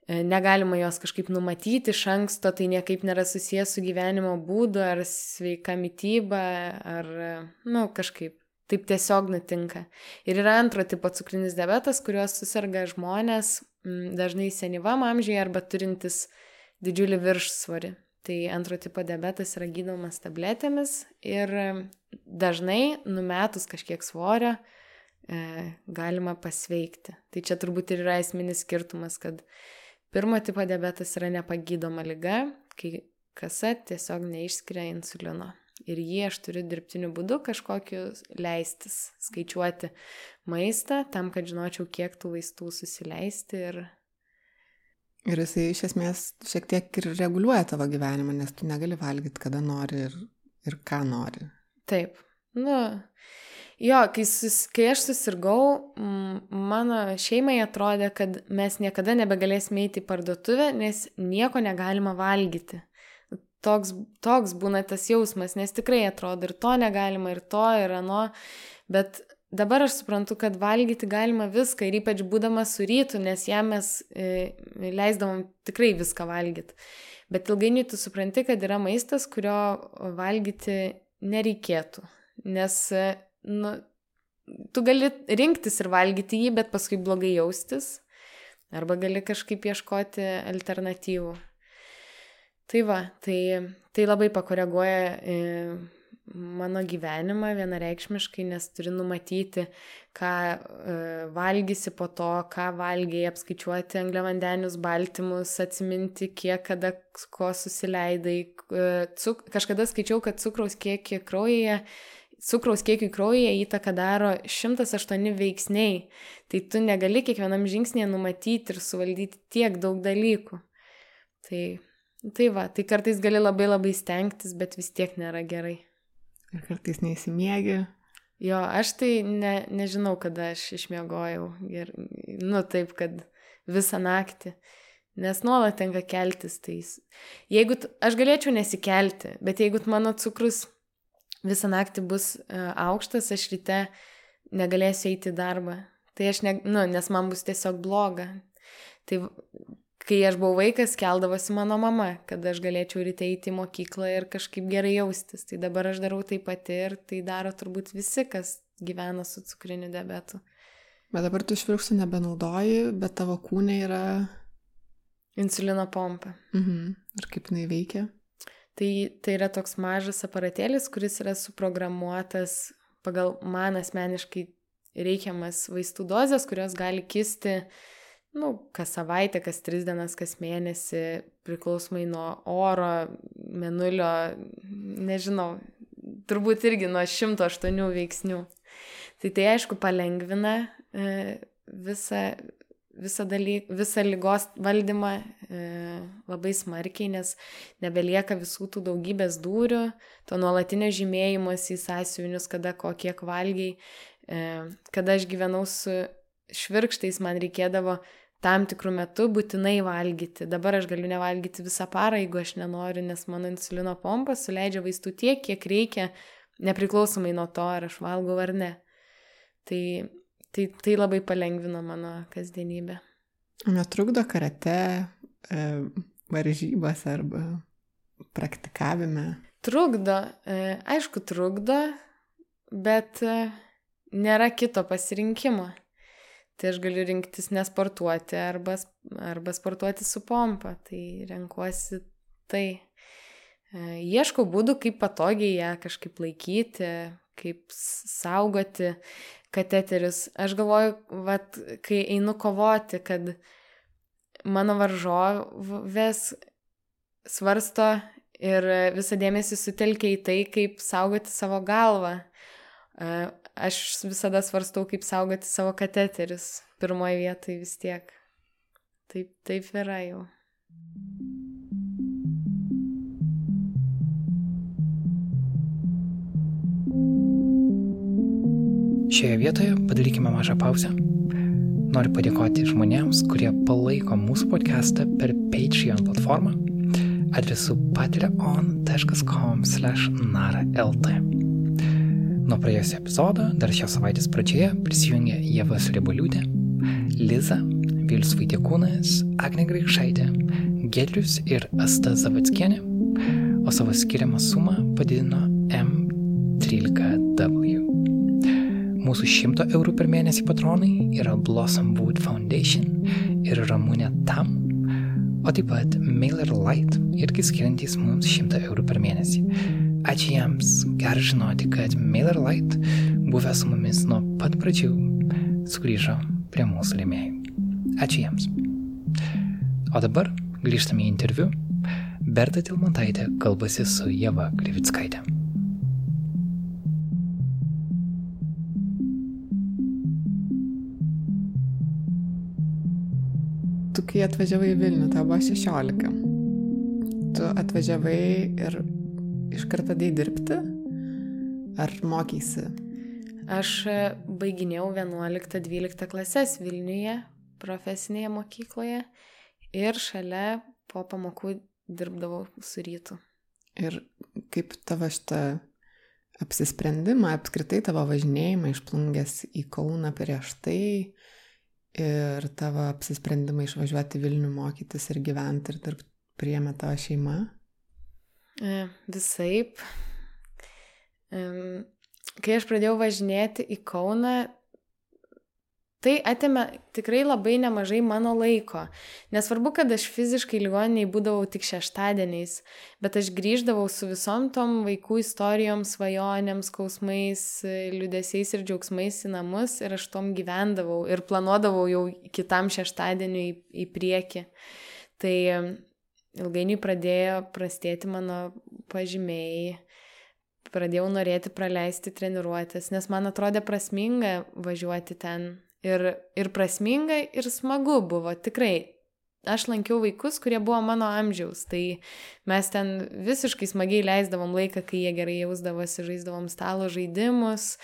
E, negalima jos kažkaip numatyti iš anksto, tai niekaip nėra susijęs su gyvenimo būdu ar sveika mytyba, ar, na, nu, kažkaip. Taip tiesiog nutinka. Ir yra antro tipo cukrinis diabetas, kuriuos susirga žmonės dažnai senyvam amžiai arba turintis didžiulį viršsvorį. Tai antro tipo diabetas yra gydomas tabletėmis ir dažnai numetus kažkiek svorio e, galima pasveikti. Tai čia turbūt ir yra esminis skirtumas, kad Pirmo tipo diabetas yra nepagydoma lyga, kai kasa tiesiog neišskiria insulino. Ir jį aš turiu dirbtiniu būdu kažkokiu leistis, skaičiuoti maistą, tam, kad žinočiau, kiek tų vaistų susileisti. Ir, ir jisai iš esmės šiek tiek ir reguliuoja tavo gyvenimą, nes tu negali valgyti, kada nori ir, ir ką nori. Taip. Nu, Jo, kai, sus, kai aš susirgau, mano šeimai atrodė, kad mes niekada nebegalėsime eiti į parduotuvę, nes nieko negalima valgyti. Toks, toks būna tas jausmas, nes tikrai atrodo ir to negalima, ir to, ir ano. Bet dabar aš suprantu, kad valgyti galima viską ir ypač būdamas su rytu, nes jam mes e, leisdavom tikrai viską valgyti. Bet ilgainiui tu supranti, kad yra maistas, kurio valgyti nereikėtų. Nes nu, tu gali rinktis ir valgyti jį, bet paskui blogai jaustis. Arba gali kažkaip ieškoti alternatyvų. Tai va, tai, tai labai pakoreguoja e, mano gyvenimą vienareikšmiškai, nes turi numatyti, ką e, valgysi po to, ką valgiai, apskaičiuoti angliavandenius, baltymus, atsiminti, kiek kada ko susileidai. E, cuk, kažkada skaičiau, kad cukraus kiekį kraujyje cukraus kiekiui kraujyje įtaką daro 108 veiksniai, tai tu negali kiekvienam žingsnėje numatyti ir suvaldyti tiek daug dalykų. Tai, tai va, tai kartais gali labai labai stengtis, bet vis tiek nėra gerai. Ir kartais neįsimiegi. Jo, aš tai ne, nežinau, kada aš išmiegojau. Ir, nu taip, kad visą naktį. nes nuolat tenka keltis. Tai jeigu aš galėčiau nesikelti, bet jeigu mano cukrus visą naktį bus uh, aukštas, aš ryte negalėsiu eiti į darbą. Tai aš, ne, nu, nes man bus tiesiog bloga. Tai kai aš buvau vaikas, keldavosi mano mama, kad aš galėčiau ryte eiti į mokyklą ir kažkaip gerai jaustis. Tai dabar aš darau tai pati ir tai daro turbūt visi, kas gyvena su cukriniu diabetu. Bet dabar tu švirksų nebenaudoji, bet tavo kūne yra... Insulino pompa. Mhm. Ir kaip jinai veikia? Tai, tai yra toks mažas aparatėlis, kuris yra suprogramuotas pagal man asmeniškai reikiamas vaistų dozes, kurios gali kisti uh, nu, kas savaitę, kas tris dienas, kas mėnesį, priklausomai nuo oro, menulio, nežinau, turbūt irgi nuo 108 veiksnių. Tai tai aišku palengvina e, visą, visą, dalyk, visą lygos valdymą e, labai smarkiai, nes nebelieka visų tų daugybės durų, to nuolatinio žymėjimas į sąsiuvinius, kada ko kiek valgiai. E, kada aš gyvenau su švirkštais, man reikėdavo tam tikrų metų būtinai valgyti. Dabar aš galiu nevalgyti visą parą, jeigu aš nenoriu, nes mano insulino pompa suleidžia vaistų tiek, kiek reikia, nepriklausomai nuo to, ar aš valgau ar ne. Tai, tai, tai labai palengvino mano kasdienybę. Netrukdo karate, e, varžybas arba praktikavime? Trukdo, e, aišku, trukdo, bet e, nėra kito pasirinkimo tai aš galiu rinktis nesportuoti arba, arba sportuoti su pompa. Tai renkuosi tai. E, ieškau būdų, kaip patogiai ją kažkaip laikyti, kaip saugoti kateterius. Aš galvoju, vat, kai einu kovoti, kad mano varžovės svarsto ir visą dėmesį sutelkia į tai, kaip saugoti savo galvą. Aš visada svarstau, kaip saugoti savo kateterius. Pirmoji vietoje vis tiek. Taip, taip yra jau. Šioje vietoje padarykime mažą pauzę. Noriu padėkoti žmonėms, kurie palaiko mūsų podcastą per Patreon platformą adresu patreon.com/nara.lt. Nuo praėjusio epizodo dar šios savaitės pradžioje prisijungė Jeva Surebaliūtė, Liza, Vilius Vaitiekūnas, Agne Graikšaitė, Gedrius ir Asta Zavackienė, o savo skiriamą sumą padidino M13W. Mūsų 100 eurų per mėnesį patronai yra Blossom Wood Foundation ir Ramūnė Tam, o taip pat Mailer Light irgi skiriantys mums 100 eurų per mėnesį. Ačiū jiems, gerai žinoti, kad MailerLite, buvęs su mumis nuo pat pradžių, sugrįžo prie mūsų rėmėjų. Ačiū jiems. O dabar grįžtame į interviu. Berta Tilmantaitė kalbasi su Jeva Krivickaitė. Tu kai atvažiavai į Vilnių, tau buvo 16. Tu atvažiavai ir iš karto dėjai dirbti? Ar mokysi? Aš e, baiginėjau 11-12 klases Vilniuje, profesinėje mokykloje ir šalia po pamokų dirbdavau su rytu. Ir kaip tavo šitą apsisprendimą, apskritai tavo važinėjimą išplungęs į Kauną prieš tai ir tavo apsisprendimą išvažiuoti Vilnių mokytis ir gyventi ir dirbti priėmė tavo šeima? E, visaip. Kai aš pradėjau važinėti į Kauną, tai atėmė tikrai labai nemažai mano laiko. Nesvarbu, kad aš fiziškai ligoniniai būdavau tik šeštadieniais, bet aš grįždavau su visom tom vaikų istorijom, svajonėm, skausmais, liūdėsiais ir džiaugsmais į namus ir aš tom gyvendavau ir planuodavau jau kitam šeštadieniui į, į priekį. Tai ilgainiui pradėjo prastėti mano pažymiai, pradėjau norėti praleisti treniruotės, nes man atrodė prasminga važiuoti ten. Ir, ir prasminga, ir smagu buvo, tikrai. Aš lankiau vaikus, kurie buvo mano amžiaus, tai mes ten visiškai smagiai leisdavom laiką, kai jie gerai jausdavosi, žaisdavom stalo žaidimus,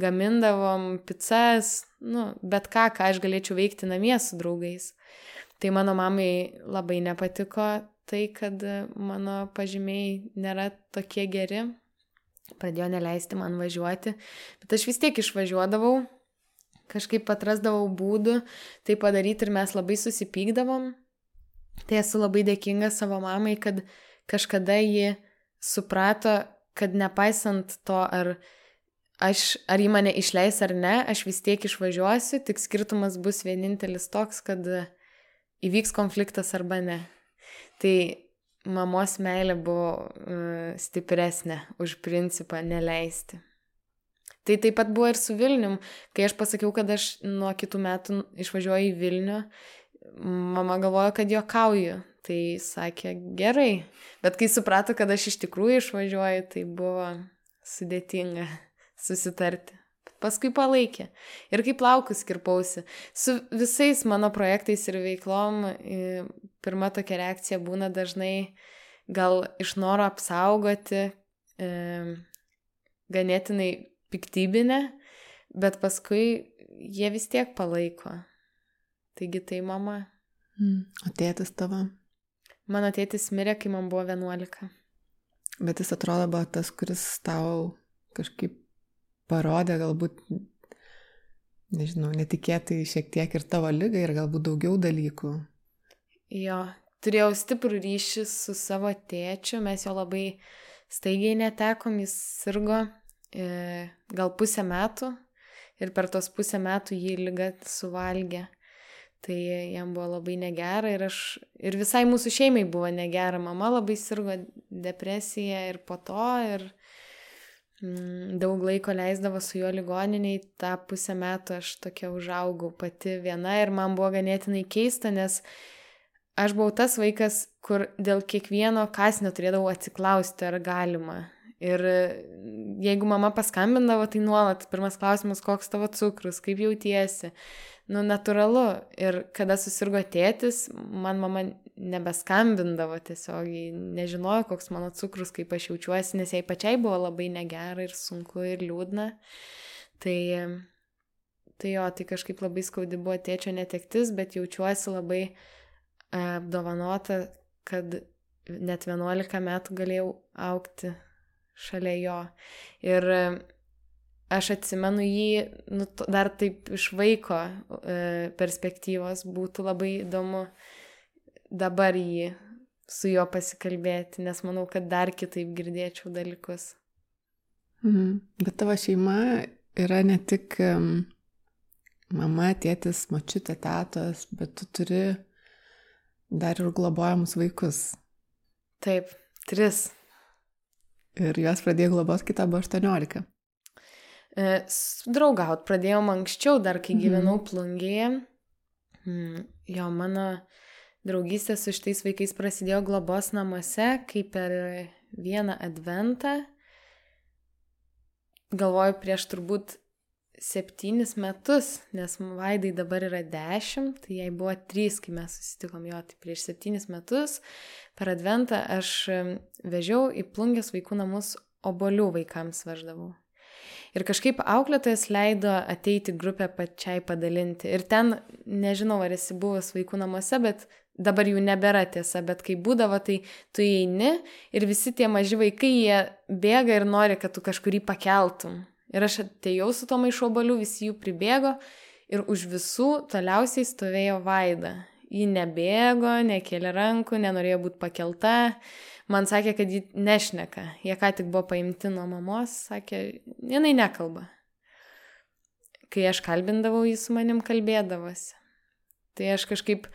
gamindavom pizzas, nu, bet ką, ką aš galėčiau veikti namie su draugais. Tai mano mamai labai nepatiko tai, kad mano pažymiai nėra tokie geri. Pradėjo neleisti man važiuoti, bet aš vis tiek išvažiuodavau, kažkaip atrasdavau būdų tai padaryti ir mes labai susipykdavom. Tai esu labai dėkinga savo mamai, kad kažkada ji suprato, kad nepaisant to, ar, aš, ar ji mane išleis ar ne, aš vis tiek išvažiuosiu, tik skirtumas bus vienintelis toks, kad įvyks konfliktas arba ne. Tai mamos meilė buvo uh, stipresnė už principą neleisti. Tai taip pat buvo ir su Vilnium. Kai aš pasakiau, kad aš nuo kitų metų išvažiuoju į Vilnių, mama galvojo, kad juokauju. Tai sakė, gerai. Bet kai suprato, kad aš iš tikrųjų išvažiuoju, tai buvo sudėtinga [laughs] susitarti. Paskui palaikė. Ir kaip laukus kirpausi. Su visais mano projektais ir veiklom, pirma tokia reakcija būna dažnai gal iš noro apsaugoti, e, ganėtinai piktybinę, bet paskui jie vis tiek palaiko. Taigi tai mama. Mm. O tėtis tavo? Mano tėtis mirė, kai man buvo 11. Bet jis atrodo buvo tas, kuris tau kažkaip parodė galbūt, nežinau, netikėtai šiek tiek ir tavo lygą ir galbūt daugiau dalykų. Jo, turėjau stiprų ryšį su savo tėčiu, mes jo labai staigiai netekom, jis sirgo E, gal pusę metų ir per tos pusę metų jį lyga suvalgė. Tai jam buvo labai negera ir aš, ir visai mūsų šeimai buvo negera. Mama labai sirgo depresija ir po to ir daug laiko leisdavo su juo ligoniniai. Ta pusę metų aš tokia užaugau pati viena ir man buvo ganėtinai keista, nes aš buvau tas vaikas, kur dėl kiekvieno kasnio turėdavau atsiklausti, ar galima. Ir jeigu mama paskambindavo, tai nuolat pirmas klausimas, koks tavo cukrus, kaip jautiesi. Nu, natūralu. Ir kada susirgo tėtis, man mama nebeskambindavo tiesiog, nežinojo, koks mano cukrus, kaip aš jaučiuosi, nes jai pačiai buvo labai negera ir sunku ir liūdna. Tai, tai jo, tai kažkaip labai skaudi buvo tėčio netektis, bet jaučiuosi labai apdovanota, kad net 11 metų galėjau aukti šalia jo. Ir e, aš atsimenu jį, nu, dar taip iš vaiko e, perspektyvos būtų labai įdomu dabar jį su juo pasikalbėti, nes manau, kad dar kitaip girdėčiau dalykus. Mhm. Bet tavo šeima yra ne tik mama, tėtis, mačiutė, tetos, bet tu turi dar ir globojamus vaikus. Taip, tris. Ir juos pradėjau globos, kai tau buvo 18. E, draugaut pradėjom anksčiau, dar kai mhm. gyvenau mm. plungėje. Jo, mano draugystė su šitais vaikais prasidėjo globos namuose, kai per vieną adventą, galvoju, prieš turbūt septynis metus, nes Vaidai dabar yra dešimt, tai jai buvo trys, kai mes susitikom jo, tai prieš septynis metus per adventą aš vežiau į plungės vaikų namus obolių vaikams veždavau. Ir kažkaip auklėtojas leido ateiti grupę pačiai padalinti. Ir ten, nežinau, ar esi buvęs vaikų namuose, bet dabar jų nebėra tiesa, bet kai būdavo, tai tu įeini ir visi tie maži vaikai, jie bėga ir nori, kad tu kažkurį pakeltum. Ir aš atėjau su to maišo baliu, visi jų pribėgo ir už visų toliausiai stovėjo Vaida. Ji nebėgo, nekėlė rankų, nenorėjo būti pakelta. Man sakė, kad ji nešneka. Jie ką tik buvo paimti nuo mamos, sakė, jinai nekalba. Kai aš kalbindavau, jis su manim kalbėdavosi. Tai aš kažkaip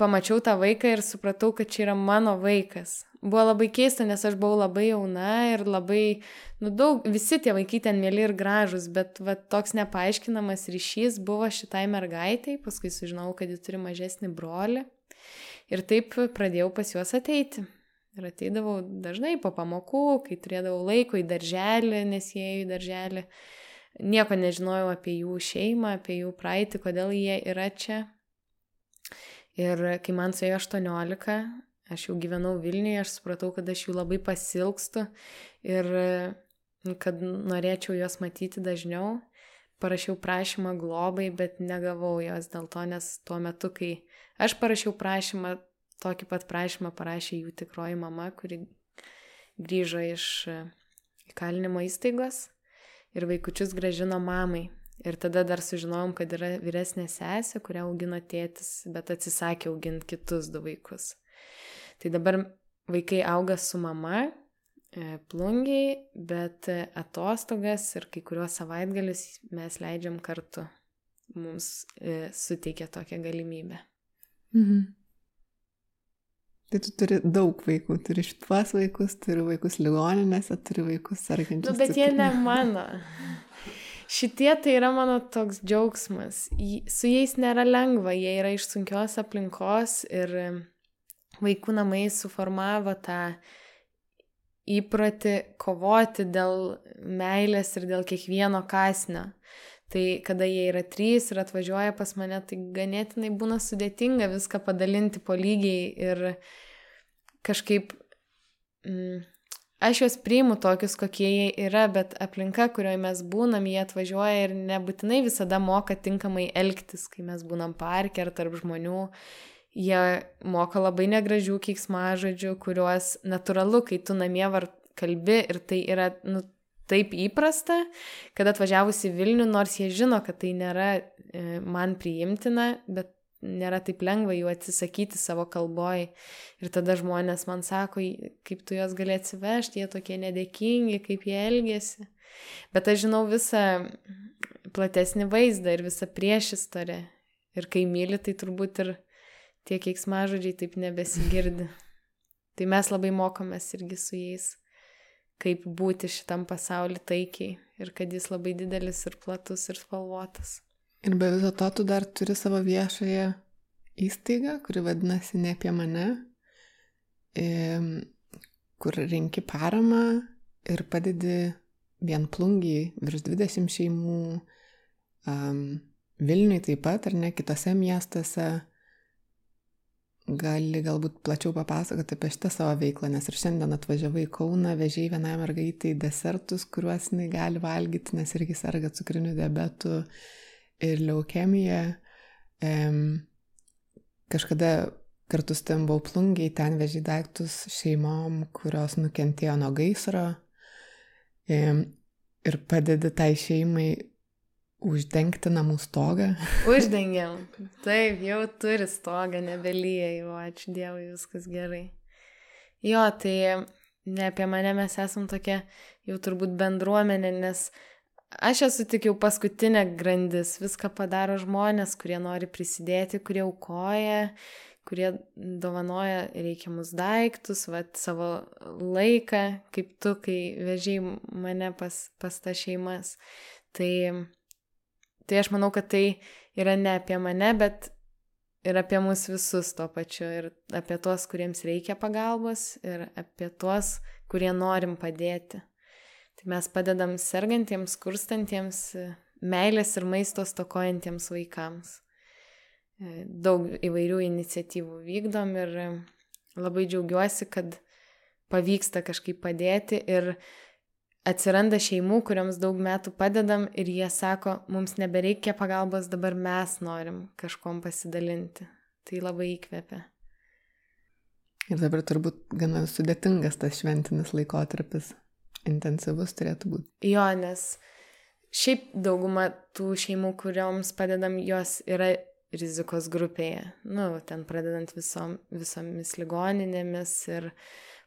pamačiau tą vaiką ir supratau, kad čia yra mano vaikas buvo labai keista, nes aš buvau labai jauna ir labai, nu daug, visi tie vaikai ten mėly ir gražus, bet va, toks nepaaiškinamas ryšys buvo šitai mergaitai, paskui sužinau, kad ji turi mažesnį brolį ir taip pradėjau pas juos ateiti. Ir ateidavau dažnai po pamokų, kai turėdavau laiko į darželį, nes jie į darželį. Nieko nežinojau apie jų šeimą, apie jų praeitį, kodėl jie yra čia. Ir kai man suėjo 18, Aš jau gyvenau Vilniuje, aš supratau, kad aš jų labai pasilgstu ir kad norėčiau juos matyti dažniau. parašiau prašymą globai, bet negavau jos dėl to, nes tuo metu, kai aš parašiau prašymą, tokį pat prašymą parašė jų tikroji mama, kuri grįžo iš įkalinimo įstaigos ir vaikučius gražino mamai. Ir tada dar sužinojom, kad yra vyresnė sesė, kurią augino tėtis, bet atsisakė auginti kitus du vaikus. Tai dabar vaikai auga su mama, e, plungiai, bet atostogas ir kai kuriuos savaitgalius mes leidžiam kartu. Mums e, suteikia tokią galimybę. Mhm. Tai tu turi daug vaikų, turi šituos vaikus, turi vaikus ligoninėse, turi vaikus sergančius. Nu, bet jie ne mano. [laughs] Šitie tai yra mano toks džiaugsmas. Su jais nėra lengva, jie yra iš sunkios aplinkos ir vaikų namai suformavo tą įprotį kovoti dėl meilės ir dėl kiekvieno kasnio. Tai kada jie yra trys ir atvažiuoja pas mane, tai ganėtinai būna sudėtinga viską padalinti po lygiai ir kažkaip mm, aš juos priimu tokius, kokie jie yra, bet aplinka, kurioje mes būnam, jie atvažiuoja ir nebūtinai visada moka tinkamai elgtis, kai mes būnam parke ar tarp žmonių. Jie moka labai negražių keiksmažodžių, kuriuos natūralu, kai tu namie var kalbi ir tai yra nu, taip įprasta, kad atvažiavus į Vilnių, nors jie žino, kad tai nėra e, man priimtina, bet nėra taip lengva jų atsisakyti savo kalboj. Ir tada žmonės man sako, kaip tu juos gali atsivežti, jie tokie nedėkingi, kaip jie elgesi. Bet aš žinau visą platesnį vaizdą ir visą priešistorę. Ir kai myli, tai turbūt ir tie keiksmažodžiai taip nebesigirdi. Tai mes labai mokomės irgi su jais kaip būti šitam pasauliu taikiai ir kad jis labai didelis ir platus ir spalvotas. Ir be viso to tu dar turi savo viešąją įstaigą, kuri vadinasi ne apie mane, kur rinki paramą ir padedi vienplungiai virš 20 šeimų, um, Vilniui taip pat ar ne kitose miestuose. Gali galbūt plačiau papasakoti apie šitą savo veiklą, nes ir šiandien atvažiavai į Kauną, vežiai vienai mergaitai desertus, kuriuos jinai gali valgyti, nes irgi serga cukriniu diabetu ir leukemija. Ehm, kažkada kartu su tam buvau plungiai, ten vežiai daiktus šeimom, kurios nukentėjo nuo gaisro ehm, ir padedi tai šeimai Uždengti namų stogą? [laughs] Uždengiam. Taip, jau turi stogą, nebelyja jau, ačiū Dievui, viskas gerai. Jo, tai ne apie mane mes esam tokia jau turbūt bendruomenė, nes aš esu tik jau paskutinė grandis, viską padaro žmonės, kurie nori prisidėti, kurie aukoja, kurie dovanoja reikiamus daiktus, vat, savo laiką, kaip tu, kai vežiai mane pas, pas tą šeimas. Tai Tai aš manau, kad tai yra ne apie mane, bet ir apie mus visus tuo pačiu. Ir apie tuos, kuriems reikia pagalbos, ir apie tuos, kurie norim padėti. Tai mes padedam sergantiems, kurstantiems, meilės ir maisto stokojantiems vaikams. Daug įvairių iniciatyvų vykdom ir labai džiaugiuosi, kad pavyksta kažkaip padėti ir atsiranda šeimų, kuriams daug metų padedam ir jie sako, mums nebereikia pagalbos, dabar mes norim kažkom pasidalinti. Tai labai įkvepia. Ir dabar turbūt gana sudėtingas tas šventinis laikotarpis, intensyvus turėtų būti. Jo, nes šiaip dauguma tų šeimų, kurioms padedam, jos yra rizikos grupėje. Nu, ten pradedant visom, visomis ligoninėmis ir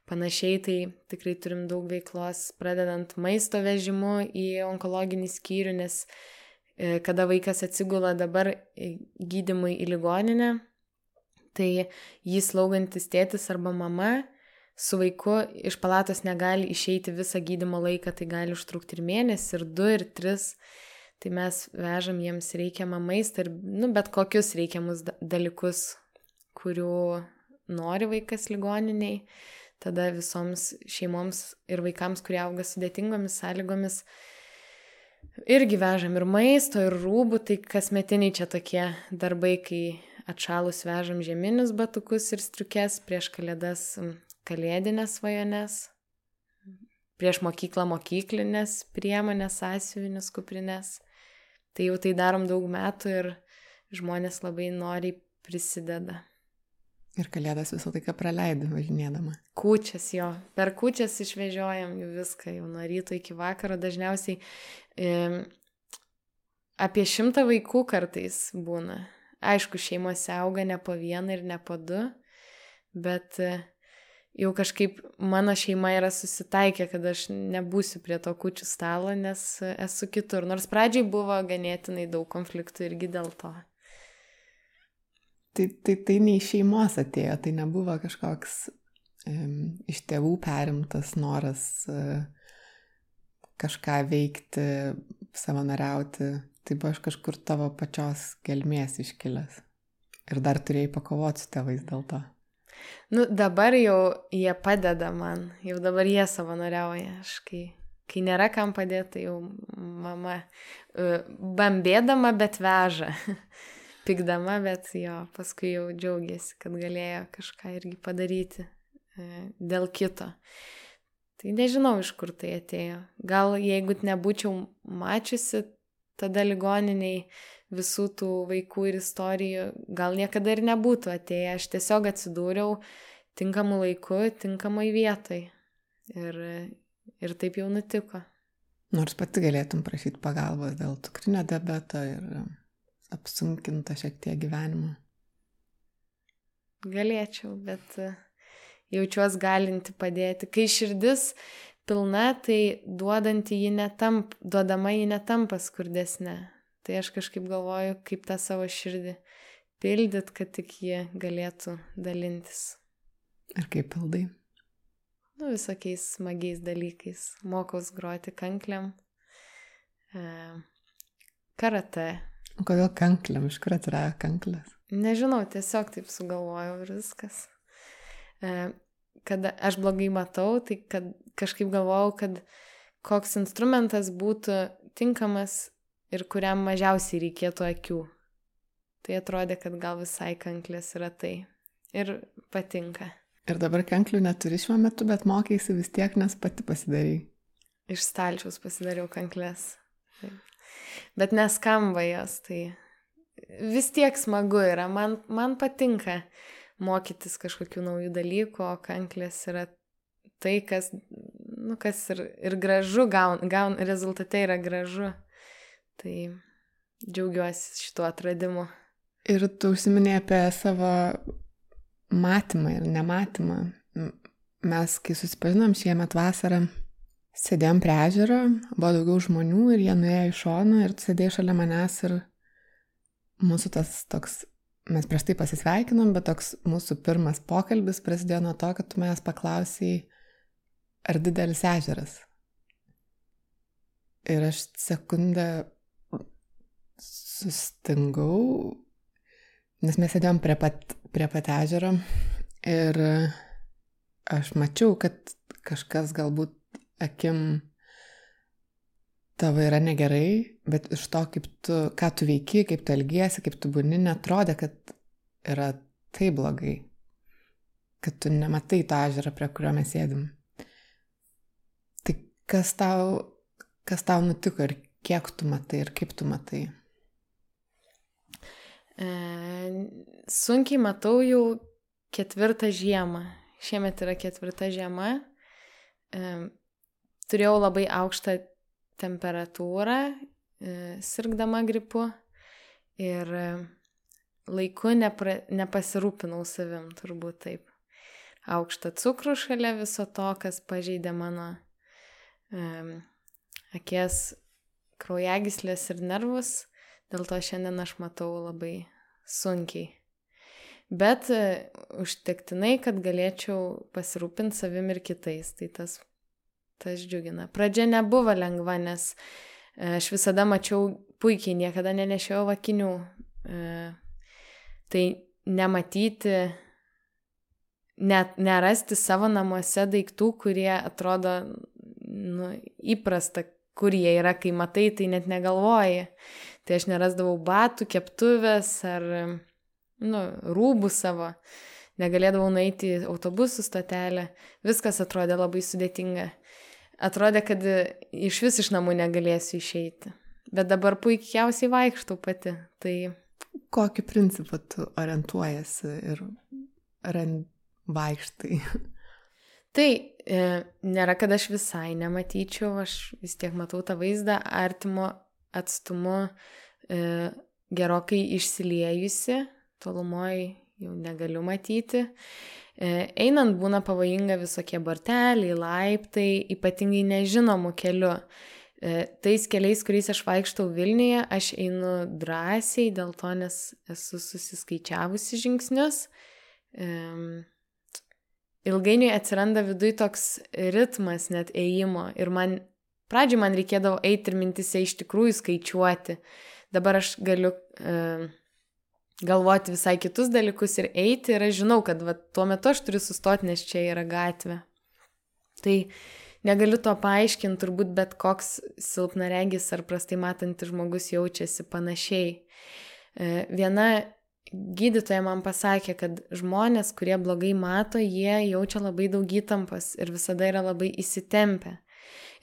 panašiai, tai tikrai turim daug veiklos, pradedant maisto vežimu į onkologinį skyrių, nes e, kada vaikas atsigula dabar gydimui į ligoninę, tai jis laugantis tėtis arba mama su vaiku iš palatos negali išeiti visą gydimo laiką, tai gali užtrukti ir mėnesį, ir du, ir tris. Tai mes vežam jiems reikiamą maistą ir, nu, bet kokius reikiamus dalykus, kurių nori vaikas ligoniniai tada visoms šeimoms ir vaikams, kurie auga sudėtingomis sąlygomis, irgi vežam ir maisto, ir rūbų, tai kasmetiniai čia tokie darbai, kai atšalus vežam žieminius batukus ir striukės, prieš kalėdas kalėdinės svajones, prieš mokyklą mokyklinės priemonės, sąsiuvinius, kuprinės. Tai jau tai darom daug metų ir žmonės labai noriai prisideda. Ir kalėdas visą laiką praleidai važinėdama. Kūčias jo. Per kūčias išvežiojam jų viską jau nuo ryto iki vakaro. Dažniausiai e, apie šimtą vaikų kartais būna. Aišku, šeimose auga ne po vieną ir ne po du, bet e, jau kažkaip mano šeima yra susitaikę, kad aš nebūsiu prie to kučių stalo, nes esu kitur. Nors pradžiai buvo ganėtinai daug konfliktų irgi dėl to. Tai, tai, tai ne iš šeimos atėjo, tai nebuvo kažkoks um, iš tėvų perimtas noras uh, kažką veikti, savanoriauti. Tai buvo iš kažkur tavo pačios gelmės iškilęs. Ir dar turėjai pakovoti su tėvais dėl to. Nu, dabar jau jie padeda man, jau dabar jie savanoriauja. Aš kai, kai nėra kam padėti, tai jau mama uh, bambėdama, bet veža. [laughs] Pikdama, bet jo, paskui jau džiaugiasi, kad galėjo kažką irgi padaryti uh, dėl kito. Tai nežinau, iš kur tai atėjo. Gal jeigu nebūčiau mačiusi tada ligoniniai, visų tų vaikų ir istorijų gal niekada ir nebūtų atėję. Aš tiesiog atsidūriau tinkamu laiku, tinkamai vietai. Ir, ir taip jau nutiko. Nors pati galėtum prašyti pagalbos dėl cukrinio diabeto ir apsunkinta šiek tiek gyvenimo. Galėčiau, bet jaučiuosi galinti padėti. Kai širdis pilna, tai duodanti ji netamp, duodama ji netampa skurdesnė. Tai aš kažkaip galvoju, kaip tą savo širdį pildyt, kad tik jie galėtų dalintis. Ir kaip pildai? Nu, visokiais smagiais dalykais. Mokaus groti kankliam, e, karate. O kodėl kankliam? Iš kur atsirado kanklis? Nežinau, tiesiog taip sugalvojau ir viskas. E, kad aš blogai matau, tai kad kažkaip galvojau, kad koks instrumentas būtų tinkamas ir kuriam mažiausiai reikėtų akių. Tai atrodė, kad gal visai kanklės yra tai. Ir patinka. Ir dabar kanklių neturi šiuo metu, bet mokėsi vis tiek, nes pati pasidarai. Iš stalčiaus pasidariau kanklės. Bet neskamba jos, tai vis tiek smagu yra. Man, man patinka mokytis kažkokių naujų dalykų, o kanklės yra tai, kas, nu, kas ir, ir gražu, gaun, gaun, rezultate yra gražu. Tai džiaugiuosi šituo atradimu. Ir tu užsiminėjai apie savo matymą ir nematymą. Mes, kai susipažinom šiemet vasarą, sėdėjom prie ežero, buvo daugiau žmonių ir jie nuėjo į šoną ir sėdėjo šalia manęs ir mūsų tas toks, mes prieš tai pasisveikinom, bet toks mūsų pirmas pokalbis prasidėjo nuo to, kad tu manęs paklausai, ar didelis ežeras. Ir aš sekundę sustingau, nes mes sėdėjom prie pat, prie pat ežero ir aš mačiau, kad kažkas galbūt akim tavo yra negerai, bet iš to, kaip tu, ką tu veiki, kaip tu elgiesi, kaip tu būni, netrodė, kad yra taip blogai, kad tu nematai tą ežerą, prie kurio mes sėdim. Tai kas tau, kas tau nutiko ir kiek tu matai ir kaip tu matai? E, sunkiai matau jau ketvirtą žiemą. Šiemet yra ketvirta žiema. E, turėjau labai aukštą temperatūrą, e, sirgdama gripu ir laiku nepra, nepasirūpinau savim, turbūt taip. Aukštą cukrų šalia viso to, kas pažeidė mano e, akies kraujagyslės ir nervus Dėl to šiandien aš matau labai sunkiai. Bet e, užtektinai, kad galėčiau pasirūpinti savim ir kitais. Tai tas, tas džiugina. Pradžia nebuvo lengva, nes e, aš visada mačiau puikiai, niekada nenešiau vakinių. E, tai nematyti, net nerasti savo namuose daiktų, kurie atrodo nu, įprasta, kur jie yra, kai matai, tai net negalvoji. Tai aš nerasdavau batų, keptuvės ar, nu, rūbų savo. Negalėdavau nueiti į autobusų stotelę. Viskas atrodė labai sudėtinga. Atrodė, kad iš vis iš namų negalėsiu išeiti. Bet dabar puikiausiai vaikštau pati. Tai Kokiu principu tu orientuojasi ir vaikštai? [laughs] Tai e, nėra, kad aš visai nematyčiau, aš vis tiek matau tą vaizdą artimo atstumu e, gerokai išsiliejusi, tolumoje jau negaliu matyti. E, einant būna pavojinga visokie borteliai, laiptai, ypatingai nežinomų kelių. E, tais keliais, kuriais aš vaikštau Vilniuje, aš einu drąsiai dėl to, nes esu susiskaičiavusi žingsnius. E, ilgainiui atsiranda viduj toks ritmas net ėjimo ir man, pradžioj man reikėdavo eiti ir mintise iš tikrųjų skaičiuoti. Dabar aš galiu e, galvoti visai kitus dalykus ir eiti ir aš žinau, kad va, tuo metu aš turiu sustoti, nes čia yra gatvė. Tai negaliu to paaiškinti, turbūt bet koks silpnaregis ar prastai matantis žmogus jaučiasi panašiai. E, viena gydytoja man pasakė, kad žmonės, kurie blogai mato, jie jaučia labai daug įtampos ir visada yra labai įsitempę.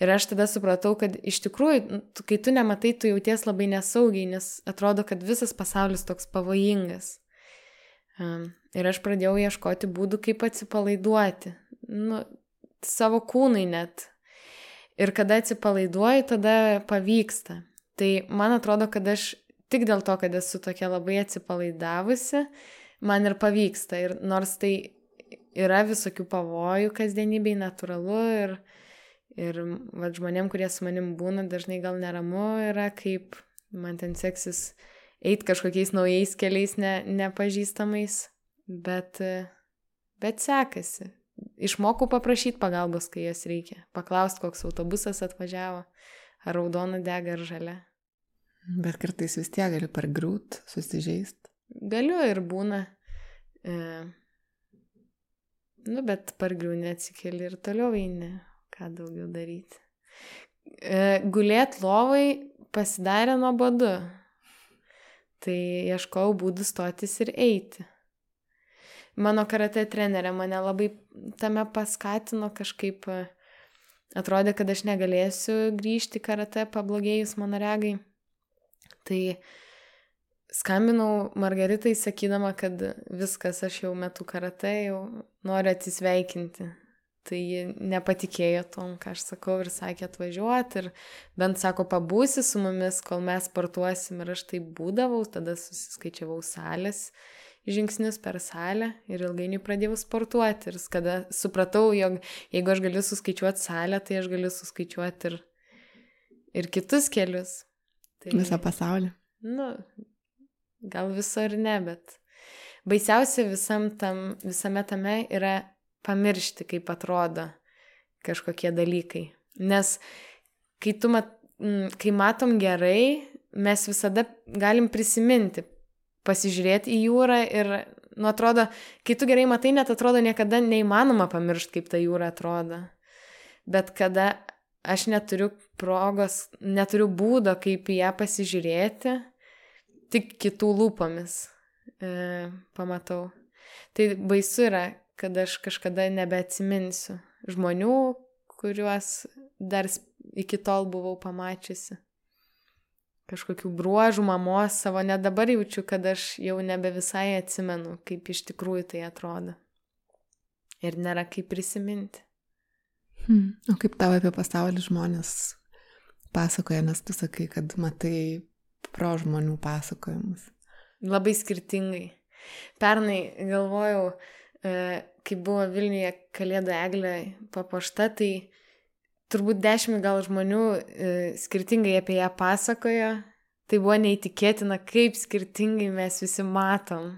Ir aš tada supratau, kad iš tikrųjų, nu, kai tu nematai, tu jauties labai nesaugiai, nes atrodo, kad visas pasaulis toks pavojingas. Ir aš pradėjau ieškoti būdų, kaip atsipalaiduoti. Nu, savo kūnai net. Ir kada atsipalaiduoju, tada pavyksta. Tai man atrodo, kad aš tik dėl to, kad esu tokia labai atsipalaidavusi, man ir pavyksta. Ir nors tai yra visokių pavojų kasdienybei, natūralu ir Ir va, žmonėm, kurie su manim būna, dažnai gal neramu yra, kaip man ten seksis eiti kažkokiais naujais keliais ne, nepažįstamais, bet, bet sekasi. Išmokau paprašyti pagalbos, kai jas reikia. Paklausti, koks autobusas atvažiavo, ar raudona dega, ar žalia. Bet kartais vis tiek gali pargrūt, susižeisti. Galiu ir būna. E, nu, bet pargriūnė atsikeli ir toliau eini ką daugiau daryti. E, gulėt lovai pasidarė nuobodu. Tai ieškojau būdų stotis ir eiti. Mano karate trenerė mane labai tame paskatino kažkaip, e, atrodė, kad aš negalėsiu grįžti karate pablogėjus mano regai. Tai skambinau Margaritai sakydama, kad viskas, aš jau metu karate, jau noriu atsisveikinti. Tai ji nepatikėjo tom, ką aš sakau ir sakė atvažiuoti ir bent sako, pabūsi su mumis, kol mes sportuosim ir aš tai būdavau, tada susiskaičiavau salės žingsnius per salę ir ilgainiui pradėjau sportuoti ir kada supratau, jog jeigu aš galiu suskaičiuoti salę, tai aš galiu suskaičiuoti ir, ir kitus kelius. Tai, Visą pasaulį. Nu, gal viso ir ne, bet baisiausia visam tam, visame tame yra pamiršti, kaip atrodo kažkokie dalykai. Nes kai, mat, kai matom gerai, mes visada galim prisiminti, pasižiūrėti į jūrą ir, nu, atrodo, kai tu gerai matai, net atrodo niekada neįmanoma pamiršti, kaip ta jūra atrodo. Bet kada aš neturiu progos, neturiu būdo, kaip į ją pasižiūrėti, tik kitų lūpomis e, pamatau. Tai baisu yra, kad aš kažkada nebeatsiminsiu žmonių, kuriuos dar iki tol buvau pamačiusi. Kažkokių bruožų mamos savo, net dabar jaučiu, kad aš jau nebe visai atsimenu, kaip iš tikrųjų tai atrodo. Ir nėra kaip prisiminti. Hmm. O kaip tavo apie pasaulį žmonės pasakoja, nes tu sakai, kad matai pro žmonių pasakojimus. Labai skirtingai. Pernai galvojau, kai buvo Vilniuje Kalėdų eglė papuošta, tai turbūt dešimt gal žmonių e, skirtingai apie ją pasakojo. Tai buvo neįtikėtina, kaip skirtingai mes visi matom.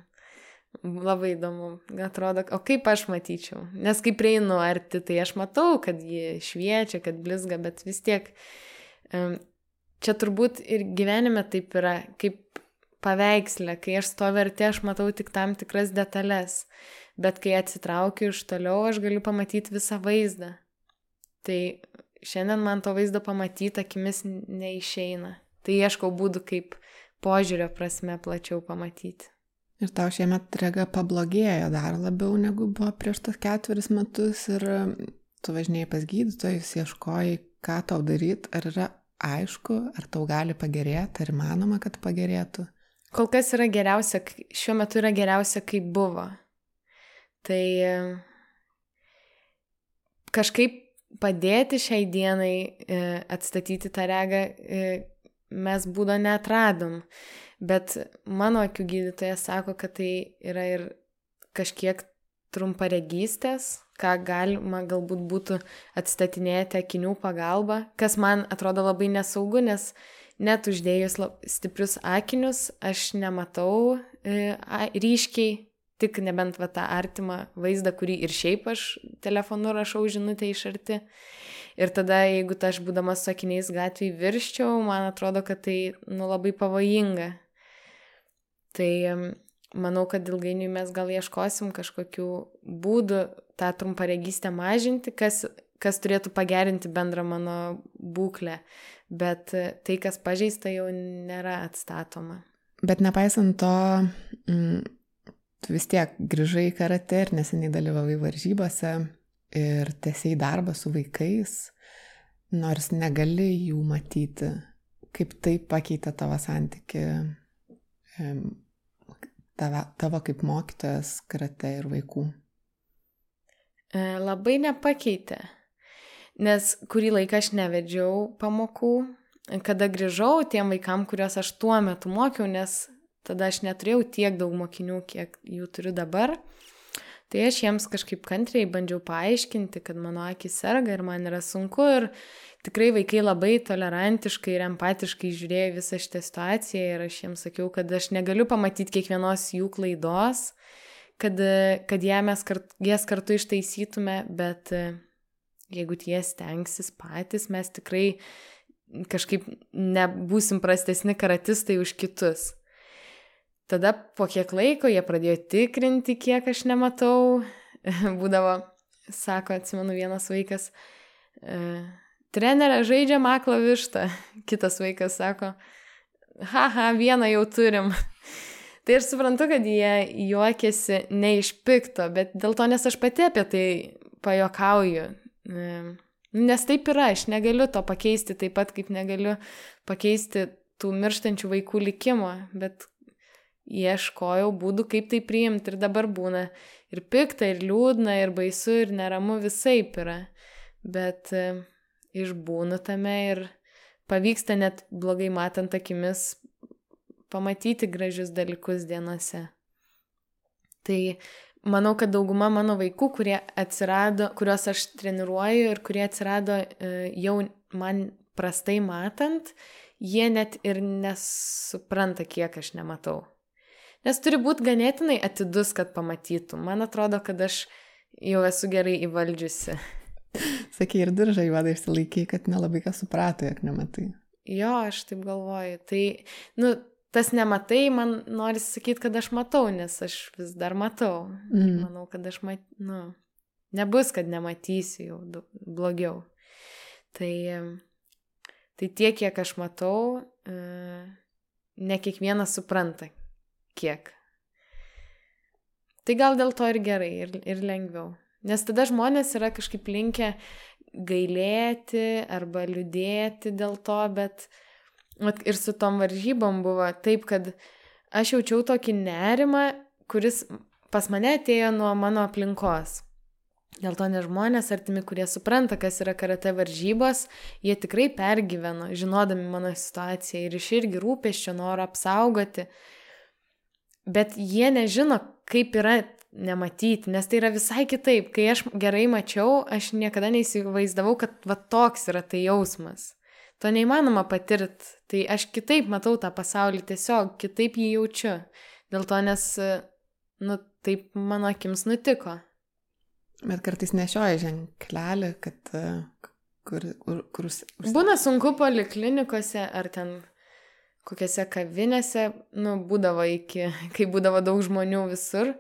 Labai įdomu, atrodo, o kaip aš matyčiau. Nes kai prieinu arti, tai aš matau, kad ji šviečia, kad blizga, bet vis tiek čia turbūt ir gyvenime taip yra, kaip paveikslė, kai aš stoviu arti, aš matau tik tam tikras detalės bet kai atsitraukiu iš toliau, aš galiu pamatyti visą vaizdą. Tai šiandien man to vaizdo pamatyti akimis neišeina. Tai ieškau būdų, kaip požiūrio prasme plačiau pamatyti. Ir tau šiemet rega pablogėjo dar labiau negu buvo prieš tos ketveris metus ir tu važinėjai pas gydytojus, ieškojai, ką tau daryti, ar yra aišku, ar tau gali pagerėti, ar įmanoma, kad pagerėtų? Kol kas yra geriausia, šiuo metu yra geriausia, kaip buvo. Tai kažkaip padėti šiai dienai e, atstatyti tą regą e, mes būdo netradom. Bet mano akių gydytojas sako, kad tai yra ir kažkiek trumparegystės, ką galima galbūt būtų atstatinėti akinių pagalba, kas man atrodo labai nesaugu, nes net uždėjus stiprius akinius aš nematau e, ryškiai, tik nebent va tą artimą vaizdą, kurį ir šiaip aš telefonu rašau žinutę iš arti. Ir tada, jeigu ta aš būdamas su akiniais gatvėje virščiau, man atrodo, kad tai nu, labai pavojinga. Tai manau, kad ilgainiui mes gal ieškosim kažkokių būdų tą trumparegystę mažinti, kas, kas turėtų pagerinti bendrą mano būklę. Bet tai, kas pažeista, jau nėra atstatoma. Bet nepaisant to, tu vis tiek grįžai į karate ir neseniai dalyvavai varžybose ir tiesiai darbą su vaikais, nors negali jų matyti. Kaip tai pakeitė tavo santyki tavo, tavo kaip mokytojas karate ir vaikų? E, labai nepakeitė, nes kurį laiką aš nevedžiau pamokų, kada grįžau tiem vaikam, kuriuos aš tuo metu mokiau, nes tada aš neturėjau tiek daug mokinių, kiek jų turiu dabar. Tai aš jiems kažkaip kantriai bandžiau paaiškinti, kad mano akis serga ir man yra sunku ir tikrai vaikai labai tolerantiškai ir empatiškai žiūrėjo visą šitą situaciją ir aš jiems sakiau, kad aš negaliu pamatyti kiekvienos jų klaidos, kad, kad ją mes kart, jas kartu ištaisytume, bet jeigu tie stengsis patys, mes tikrai kažkaip nebūsim prastesni karatistai už kitus. Tada po kiek laiko jie pradėjo tikrinti, kiek aš nematau. [laughs] Būdavo, sako, atsimenu, vienas vaikas, e, trenerė žaidžia maklą vištą. [laughs] Kitas vaikas sako, haha, vieną jau turim. [laughs] tai aš suprantu, kad jie juokiasi ne iš pikto, bet dėl to, nes aš pati apie tai pajokauju. E, nes taip yra, aš negaliu to pakeisti taip pat, kaip negaliu pakeisti tų mirštančių vaikų likimo, bet ieškojau būdų, kaip tai priimti ir dabar būna ir pikta, ir liūdna, ir baisu, ir neramu visai yra. Bet e, išbūnu tame ir pavyksta net blogai matant akimis pamatyti gražius dalykus dienose. Tai manau, kad dauguma mano vaikų, kurie atsirado, kuriuos aš treniruoju ir kurie atsirado e, jau man prastai matant, jie net ir nesupranta, kiek aš nematau. Nes turi būti ganėtinai atidus, kad pamatytum. Man atrodo, kad aš jau esu gerai įvaldžiusi. Sakai, ir diržą juodą išsilaikiai, kad nelabai kas suprato, jog nematai. Jo, aš taip galvoju. Tai, nu, tas nematai, man nori sakyti, kad aš matau, nes aš vis dar matau. Mm. Manau, kad aš mat, nu, nebus, kad nematysiu jau blogiau. Tai, tai tiek, kiek aš matau, e, ne kiekvienas supranta, kiek. Tai gal dėl to ir gerai, ir, ir lengviau. Nes tada žmonės yra kažkaip linkę gailėti arba liūdėti dėl to, bet at, ir su tom varžybom buvo taip, kad aš jaučiau tokį nerimą, kuris pas mane atėjo nuo mano aplinkos. Dėl to ne žmonės artimi, kurie supranta, kas yra karate varžybos, jie tikrai pergyveno, žinodami mano situaciją ir iš irgi rūpeščio noro apsaugoti bet jie nežino, kaip yra nematyti, nes tai yra visai kitaip. Kai aš gerai mačiau, aš niekada neįsivaizdavau, kad va toks yra tai jausmas. To neįmanoma patirti. Tai aš kitaip matau tą pasaulį, tiesiog kitaip jį jaučiu. Dėl to, nes, nu, taip mano akims nutiko. Bet kartais nešioja ženklelį, kad kur, kur, kur užs... Būna sunku poliklinikose ar ten kokiose kavinėse, nu, būdavo iki, [laughs] kai būdavo daug žmonių visur.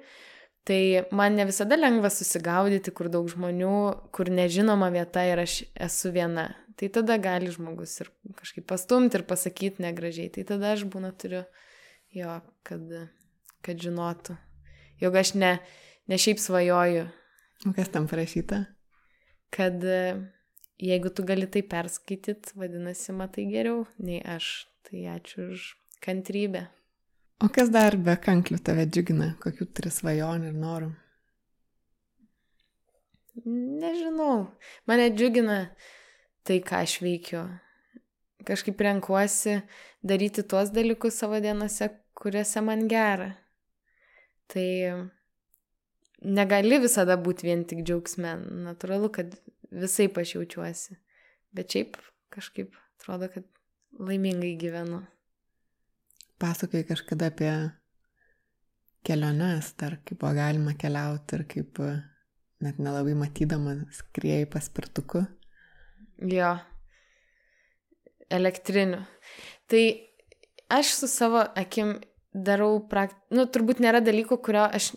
Tai man ne visada lengva susigaudyti, kur daug žmonių, kur nežinoma vieta ir aš esu viena. Tai tada gali žmogus ir kažkaip pastumti ir pasakyti negražiai. Tai tada aš būna turiu jo, kad, kad žinotų. Jog aš ne, ne šiaip svajoju. O kas tam parašyta? Kad jeigu tu gali tai perskaityti, vadinasi, matai geriau nei aš. Tai ačiū už kantrybę. O kas dar be kanklių tave džiugina, kokių turi svajonių ir norų? Nežinau, mane džiugina tai, ką aš veikiu. Kažkaip renkuosi daryti tuos dalykus savo dienose, kuriuose man gera. Tai negali visada būti vien tik džiaugsme. Natūralu, kad visai aš jaučiuosi. Bet šiaip kažkaip atrodo, kad laimingai gyvenu. Pasakai kažkada apie keliones, dar kaip buvo galima keliauti ir kaip net nelabai matydama skriejai paspirtuku. Jo, elektriniu. Tai aš su savo akim darau, prakt... nu, turbūt nėra dalyko, kurio aš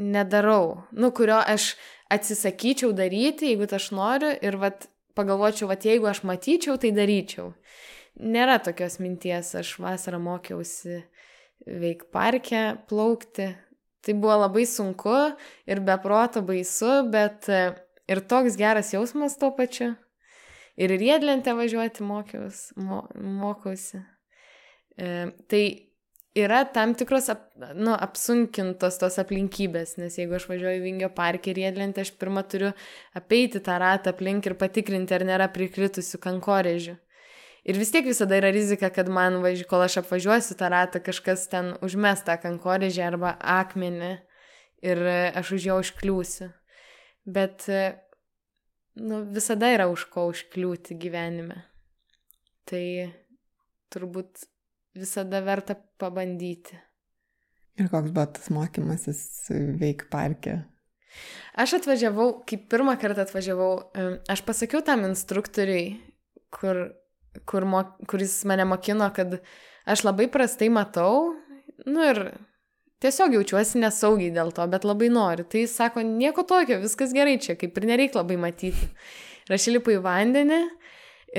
nedarau, nu, kurio aš atsisakyčiau daryti, jeigu aš noriu ir vat, pagalvočiau, vat, jeigu aš matyčiau, tai daryčiau. Nėra tokios minties, aš vasarą mokiausi veik parke, plaukti. Tai buvo labai sunku ir beproto baisu, bet ir toks geras jausmas tuo pačiu. Ir riedlentę važiuoti mokiausi, mo, mokausi. E, tai yra tam tikros ap, nu, apsunkintos tos aplinkybės, nes jeigu aš važiuoju Vingio parke riedlentę, aš pirmą turiu apeiti tą ratą aplink ir patikrinti, ar nėra prikritusių kankorėžių. Ir vis tiek visada yra rizika, kad man, važi, kol aš apvažiuosiu tą ratą, kažkas ten užmes tą kankorėžį arba akmenį ir aš už jo užkliūsiu. Bet nu, visada yra už ko užkliūti gyvenime. Tai turbūt visada verta pabandyti. Ir koks buvo tas mokymasis veik parke? Aš atvažiavau, kai pirmą kartą atvažiavau, aš pasakiau tam instruktoriui, kur, kur mo, kuris mane mokino, kad aš labai prastai matau, nu ir tiesiog jaučiuosi nesaugiai dėl to, bet labai noriu. Tai jis sako, nieko tokio, viskas gerai čia, kaip ir nereikia labai matyti. Ir aš įlipu į vandenį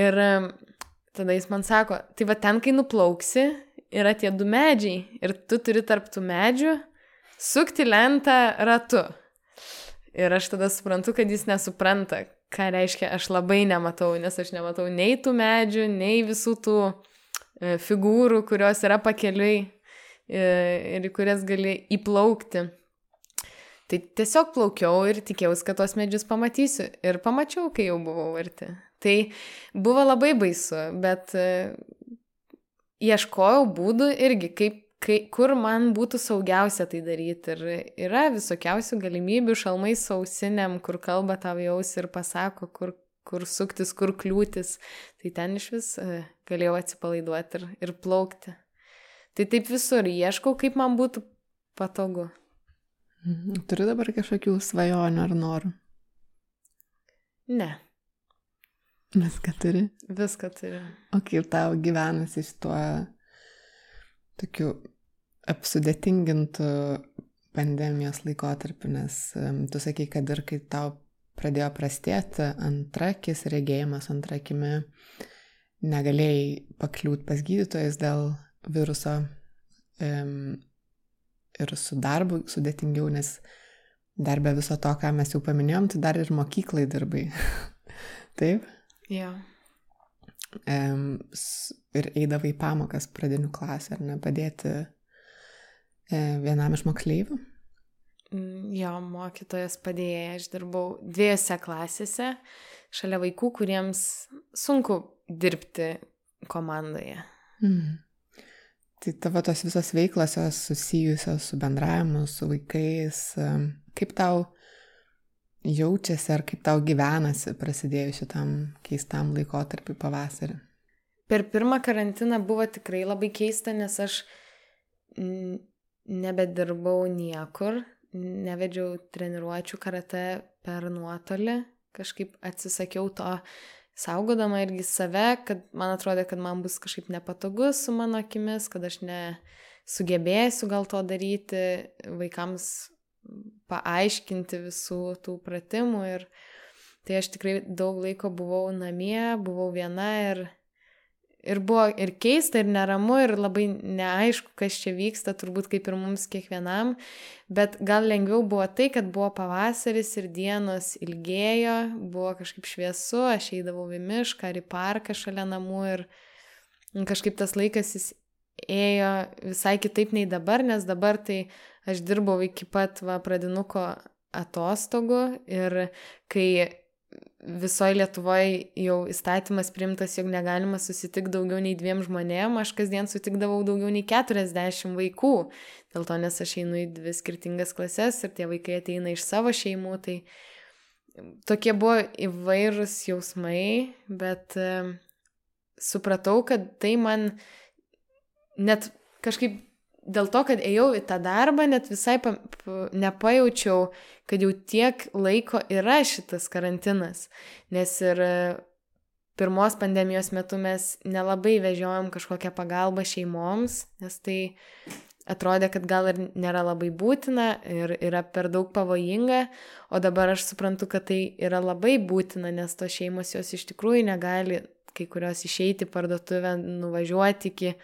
ir Tada jis man sako, tai va ten, kai nuplauksi, yra tie du medžiai ir tu turi tarp tų medžių sukti lentą ratu. Ir aš tada suprantu, kad jis nesupranta, ką reiškia aš labai nematau, nes aš nematau nei tų medžių, nei visų tų e, figūrų, kurios yra pakeliui e, ir į kurias gali įplaukti. Tai tiesiog plaukiau ir tikėjausi, kad tos medžius pamatysiu. Ir pamačiau, kai jau buvau arti. Tai buvo labai baisu, bet e, ieškojau būdų irgi, kaip, kaip, kur man būtų saugiausia tai daryti. Ir yra visokiausių galimybių šalmais sausiniam, kur kalba tau jaus ir pasako, kur, kur suktis, kur kliūtis. Tai ten iš vis e, galėjau atsipalaiduoti ir, ir plaukti. Tai taip visur ieškau, kaip man būtų patogu. Mhm. Turi dabar kažkokių svajonių ar norų? Ne. Viską turi. Viską turi. O kaip tau gyvenasi šituo tokiu apsudėtingintų pandemijos laikotarpiu, nes um, tu sakai, kad ir kai tau pradėjo prastėti antrakis regėjimas antrakimi, negalėjai pakliūti pas gydytojus dėl viruso um, ir su darbu sudėtingiau, nes dar be viso to, ką mes jau paminėjom, tai dar ir mokyklai dirbai. [laughs] Taip? Ja. Um, ir eidavai pamokas pradinių klasę, ar ne, padėti e, vienam iš moksleivių? Mm, jo, mokytojas padėjo, aš dirbau dviejose klasėse, šalia vaikų, kuriems sunku dirbti komandoje. Mm. Tai tavo tos visos veiklos jos susijusios su bendravimu, su vaikais. Kaip tau jaučiasi ar kaip tau gyvenasi prasidėjus šitam keistam laikotarpiu pavasarį? Per pirmą karantiną buvo tikrai labai keista, nes aš nebedirbau niekur, nevedžiau treniruočių karate per nuotolį, kažkaip atsisakiau to saugodama irgi save, kad man atrodė, kad man bus kažkaip nepatogu su mano akimis, kad aš nesugebėsiu gal to daryti, vaikams paaiškinti visų tų pratimų ir tai aš tikrai daug laiko buvau namie, buvau viena ir ir buvo ir keista, ir neramu, ir labai neaišku, kas čia vyksta, turbūt kaip ir mums kiekvienam, bet gal lengviau buvo tai, kad buvo pavasaris ir dienos ilgėjo, buvo kažkaip šviesu, aš eidavau į mišką ar į parką šalia namų ir kažkaip tas laikas jis ėjo visai kitaip nei dabar, nes dabar tai aš dirbau iki pat va, pradinuko atostogų ir kai visoje Lietuvoje jau įstatymas primtas, jog negalima susitikti daugiau nei dviem žmonėm, aš kasdien sutikdavau daugiau nei 40 vaikų. Dėl to, nes aš einu į dvi skirtingas klases ir tie vaikai ateina iš savo šeimų, tai tokie buvo įvairūs jausmai, bet supratau, kad tai man net kažkaip dėl to, kad ėjau į tą darbą, net visai pa, pa, nepajaučiau, kad jau tiek laiko yra šitas karantinas. Nes ir e, pirmos pandemijos metu mes nelabai vežiojom kažkokią pagalbą šeimoms, nes tai atrodė, kad gal ir nėra labai būtina ir yra per daug pavojinga, o dabar aš suprantu, kad tai yra labai būtina, nes tos šeimos jos iš tikrųjų negali kai kurios išeiti parduotuvę, nuvažiuoti iki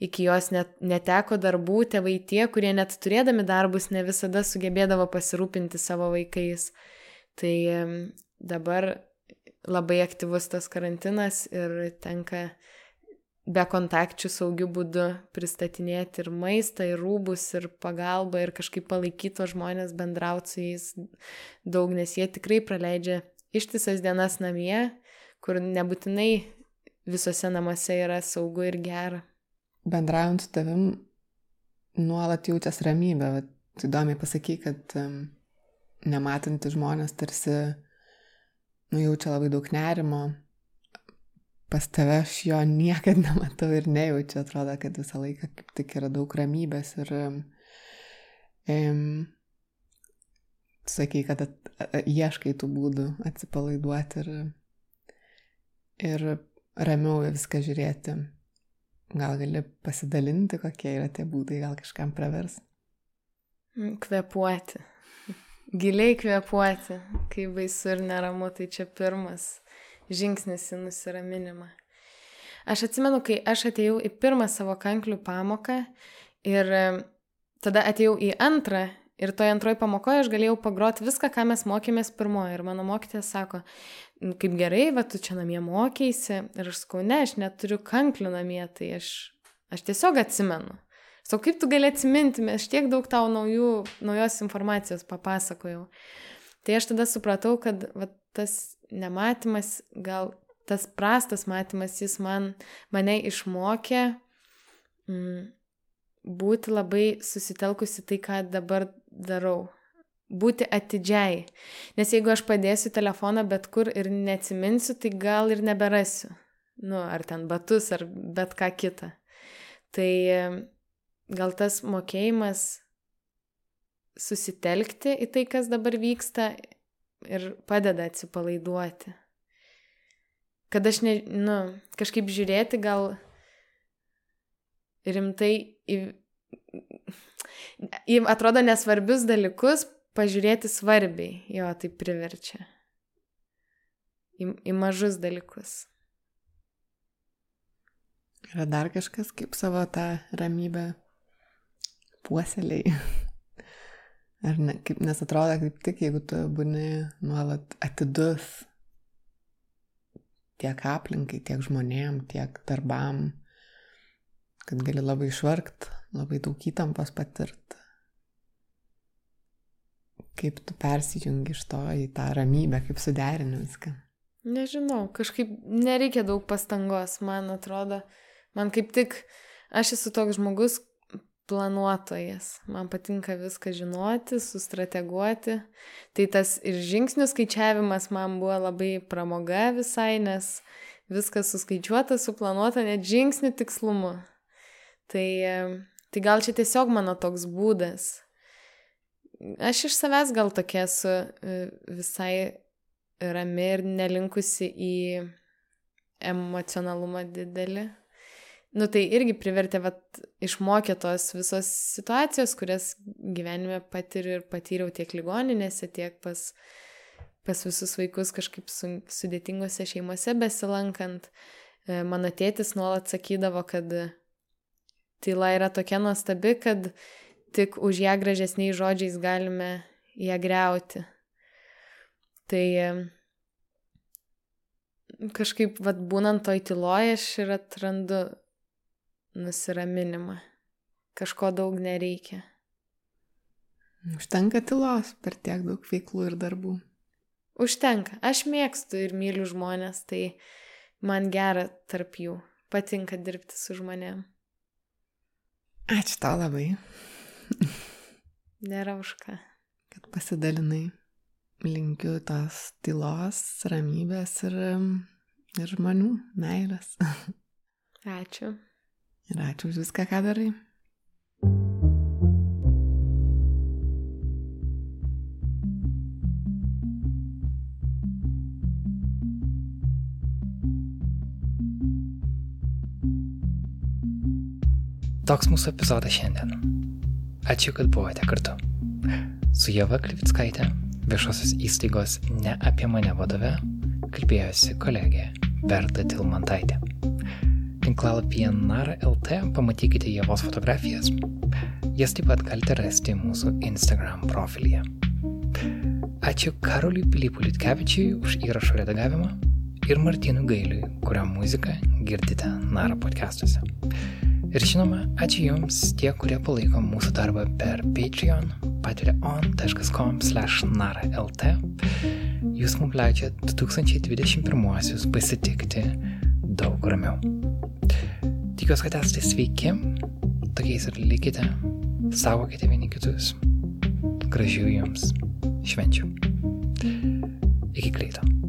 iki jos net, neteko darbų, tėvai tie, kurie net turėdami darbus ne visada sugebėdavo pasirūpinti savo vaikais. Tai dabar labai aktyvus tas karantinas ir tenka be kontakčių saugių būdų pristatinėti ir maistą, ir rūbus, ir pagalbą, ir kažkaip palaikyti žmonės, bendrauti su jais daug, nes jie tikrai praleidžia ištisas dienas namie, kur nebūtinai visose namuose yra saugu ir gera bendraujant su tavim nuolat jautės ramybė. Bet tu įdomiai pasaky, kad um, nematantys žmonės tarsi nujaučia labai daug nerimo. Pas tave aš jo niekada [laughs] nematau ir nejaučiu. Atrodo, kad visą laiką kaip tik yra daug ramybės ir um, um, sakai, kad at, at, ieškai tų būdų atsipalaiduoti ir, ir ramiau viską žiūrėti. Gal gali pasidalinti, kokie yra tie būdai, gal kažkam pravers? Mm, kvepuoti. Giliai kvepuoti. Kai baisu ir neramu, tai čia pirmas žingsnis į nusiraminimą. Aš atsimenu, kai aš atėjau į pirmą savo kanklių pamoką ir tada atėjau į antrą Ir toje antroje pamokoje aš galėjau pagroti viską, ką mes mokėmės pirmoje. Ir mano mokytė sako, kaip gerai, va tu čia namie mokėsi. Ir aš sakau, ne, aš neturiu kanklių namie, tai aš, aš tiesiog atsimenu. Sakau, kaip tu gali atsiminti, aš tiek daug tau naujų, naujos informacijos papasakojau. Tai aš tada supratau, kad va, tas nematymas, gal tas prastas matymas, jis man, mane išmokė mm, būti labai susitelkusi tai, ką dabar darau. Būti atidžiai. Nes jeigu aš padėsiu telefoną bet kur ir neatsiminsiu, tai gal ir neberasiu. Nu, ar ten batus, ar bet ką kitą. Tai gal tas mokėjimas susitelkti į tai, kas dabar vyksta ir padeda atsipalaiduoti. Kad aš, ne, nu, kažkaip žiūrėti gal rimtai į į atrodo nesvarbius dalykus pažiūrėti svarbiai, jo tai priverčia. Į, į mažus dalykus. Yra dar kažkas, kaip savo tą ramybę puoseliai. [laughs] Ar ne, kaip, nes atrodo, kaip tik jeigu tu būni nuolat atidus tiek aplinkai, tiek žmonėm, tiek darbam, kad gali labai išvargt, labai daug įtampos patirt. Kaip tu persijungi iš to į tą ramybę, kaip suderini viską? Nežinau, kažkaip nereikia daug pastangos, man atrodo. Man kaip tik, aš esu toks žmogus planuotojas. Man patinka viską žinoti, sustrateguoti. Tai tas ir žingsnių skaičiavimas man buvo labai pramoga visai, nes viskas suskaičiuota, suplanuota net žingsnių tikslumu. Tai Tai gal čia tiesiog mano toks būdas. Aš iš savęs gal tokia esu e, visai rami ir nelinkusi į emocionalumą didelį. Nu tai irgi privertė, vat, išmokė tos visos situacijos, kurias gyvenime patiriu ir patyriau tiek ligoninėse, tiek pas, pas visus vaikus kažkaip su, sudėtingose šeimose besilankant. E, mano tėtis nuolat sakydavo, kad tyla yra tokia nuostabi, kad tik už ją gražesniais žodžiais galime ją greuti. Tai kažkaip, vad, būnant toj tyloje, aš ir atrandu nusiraminimą. Kažko daug nereikia. Užtenka tylos per tiek daug veiklų ir darbų. Užtenka. Aš mėgstu ir myliu žmonės, tai man gera tarp jų. Patinka dirbti su žmonėm. Ačiū tau labai. Nėra už ką. Kad pasidalinai. Linkiu tos tylos, ramybės ir, ir žmonių meilės. Ačiū. Ir ačiū už viską, ką darai. Toks mūsų epizodas šiandien. Ačiū, kad buvote kartu. Su Jeva Klivickaitė, viešosios įstaigos Ne apie mane vadove, kalbėjosi kolegė Berta Tilmantaitė. Tinklalapyje NAR.lt pamatykite Jevos fotografijas. Jas taip pat galite rasti mūsų Instagram profilyje. Ačiū Karoliui Pilypui Litkevičiui už įrašo redagavimą ir Martinui Gailiui, kurio muziką girdite NAR podcastuose. Ir žinoma, ačiū Jums tie, kurie palaiko mūsų darbą per Patreon, patreon.com slash nara.lt. Jūs mums leidžiat 2021 pasitikti daug ramiau. Tikiuosi, kad esate sveiki, tokiais ir likite, saugokite vieni kitus. Gražių Jums švenčių. Iki greito.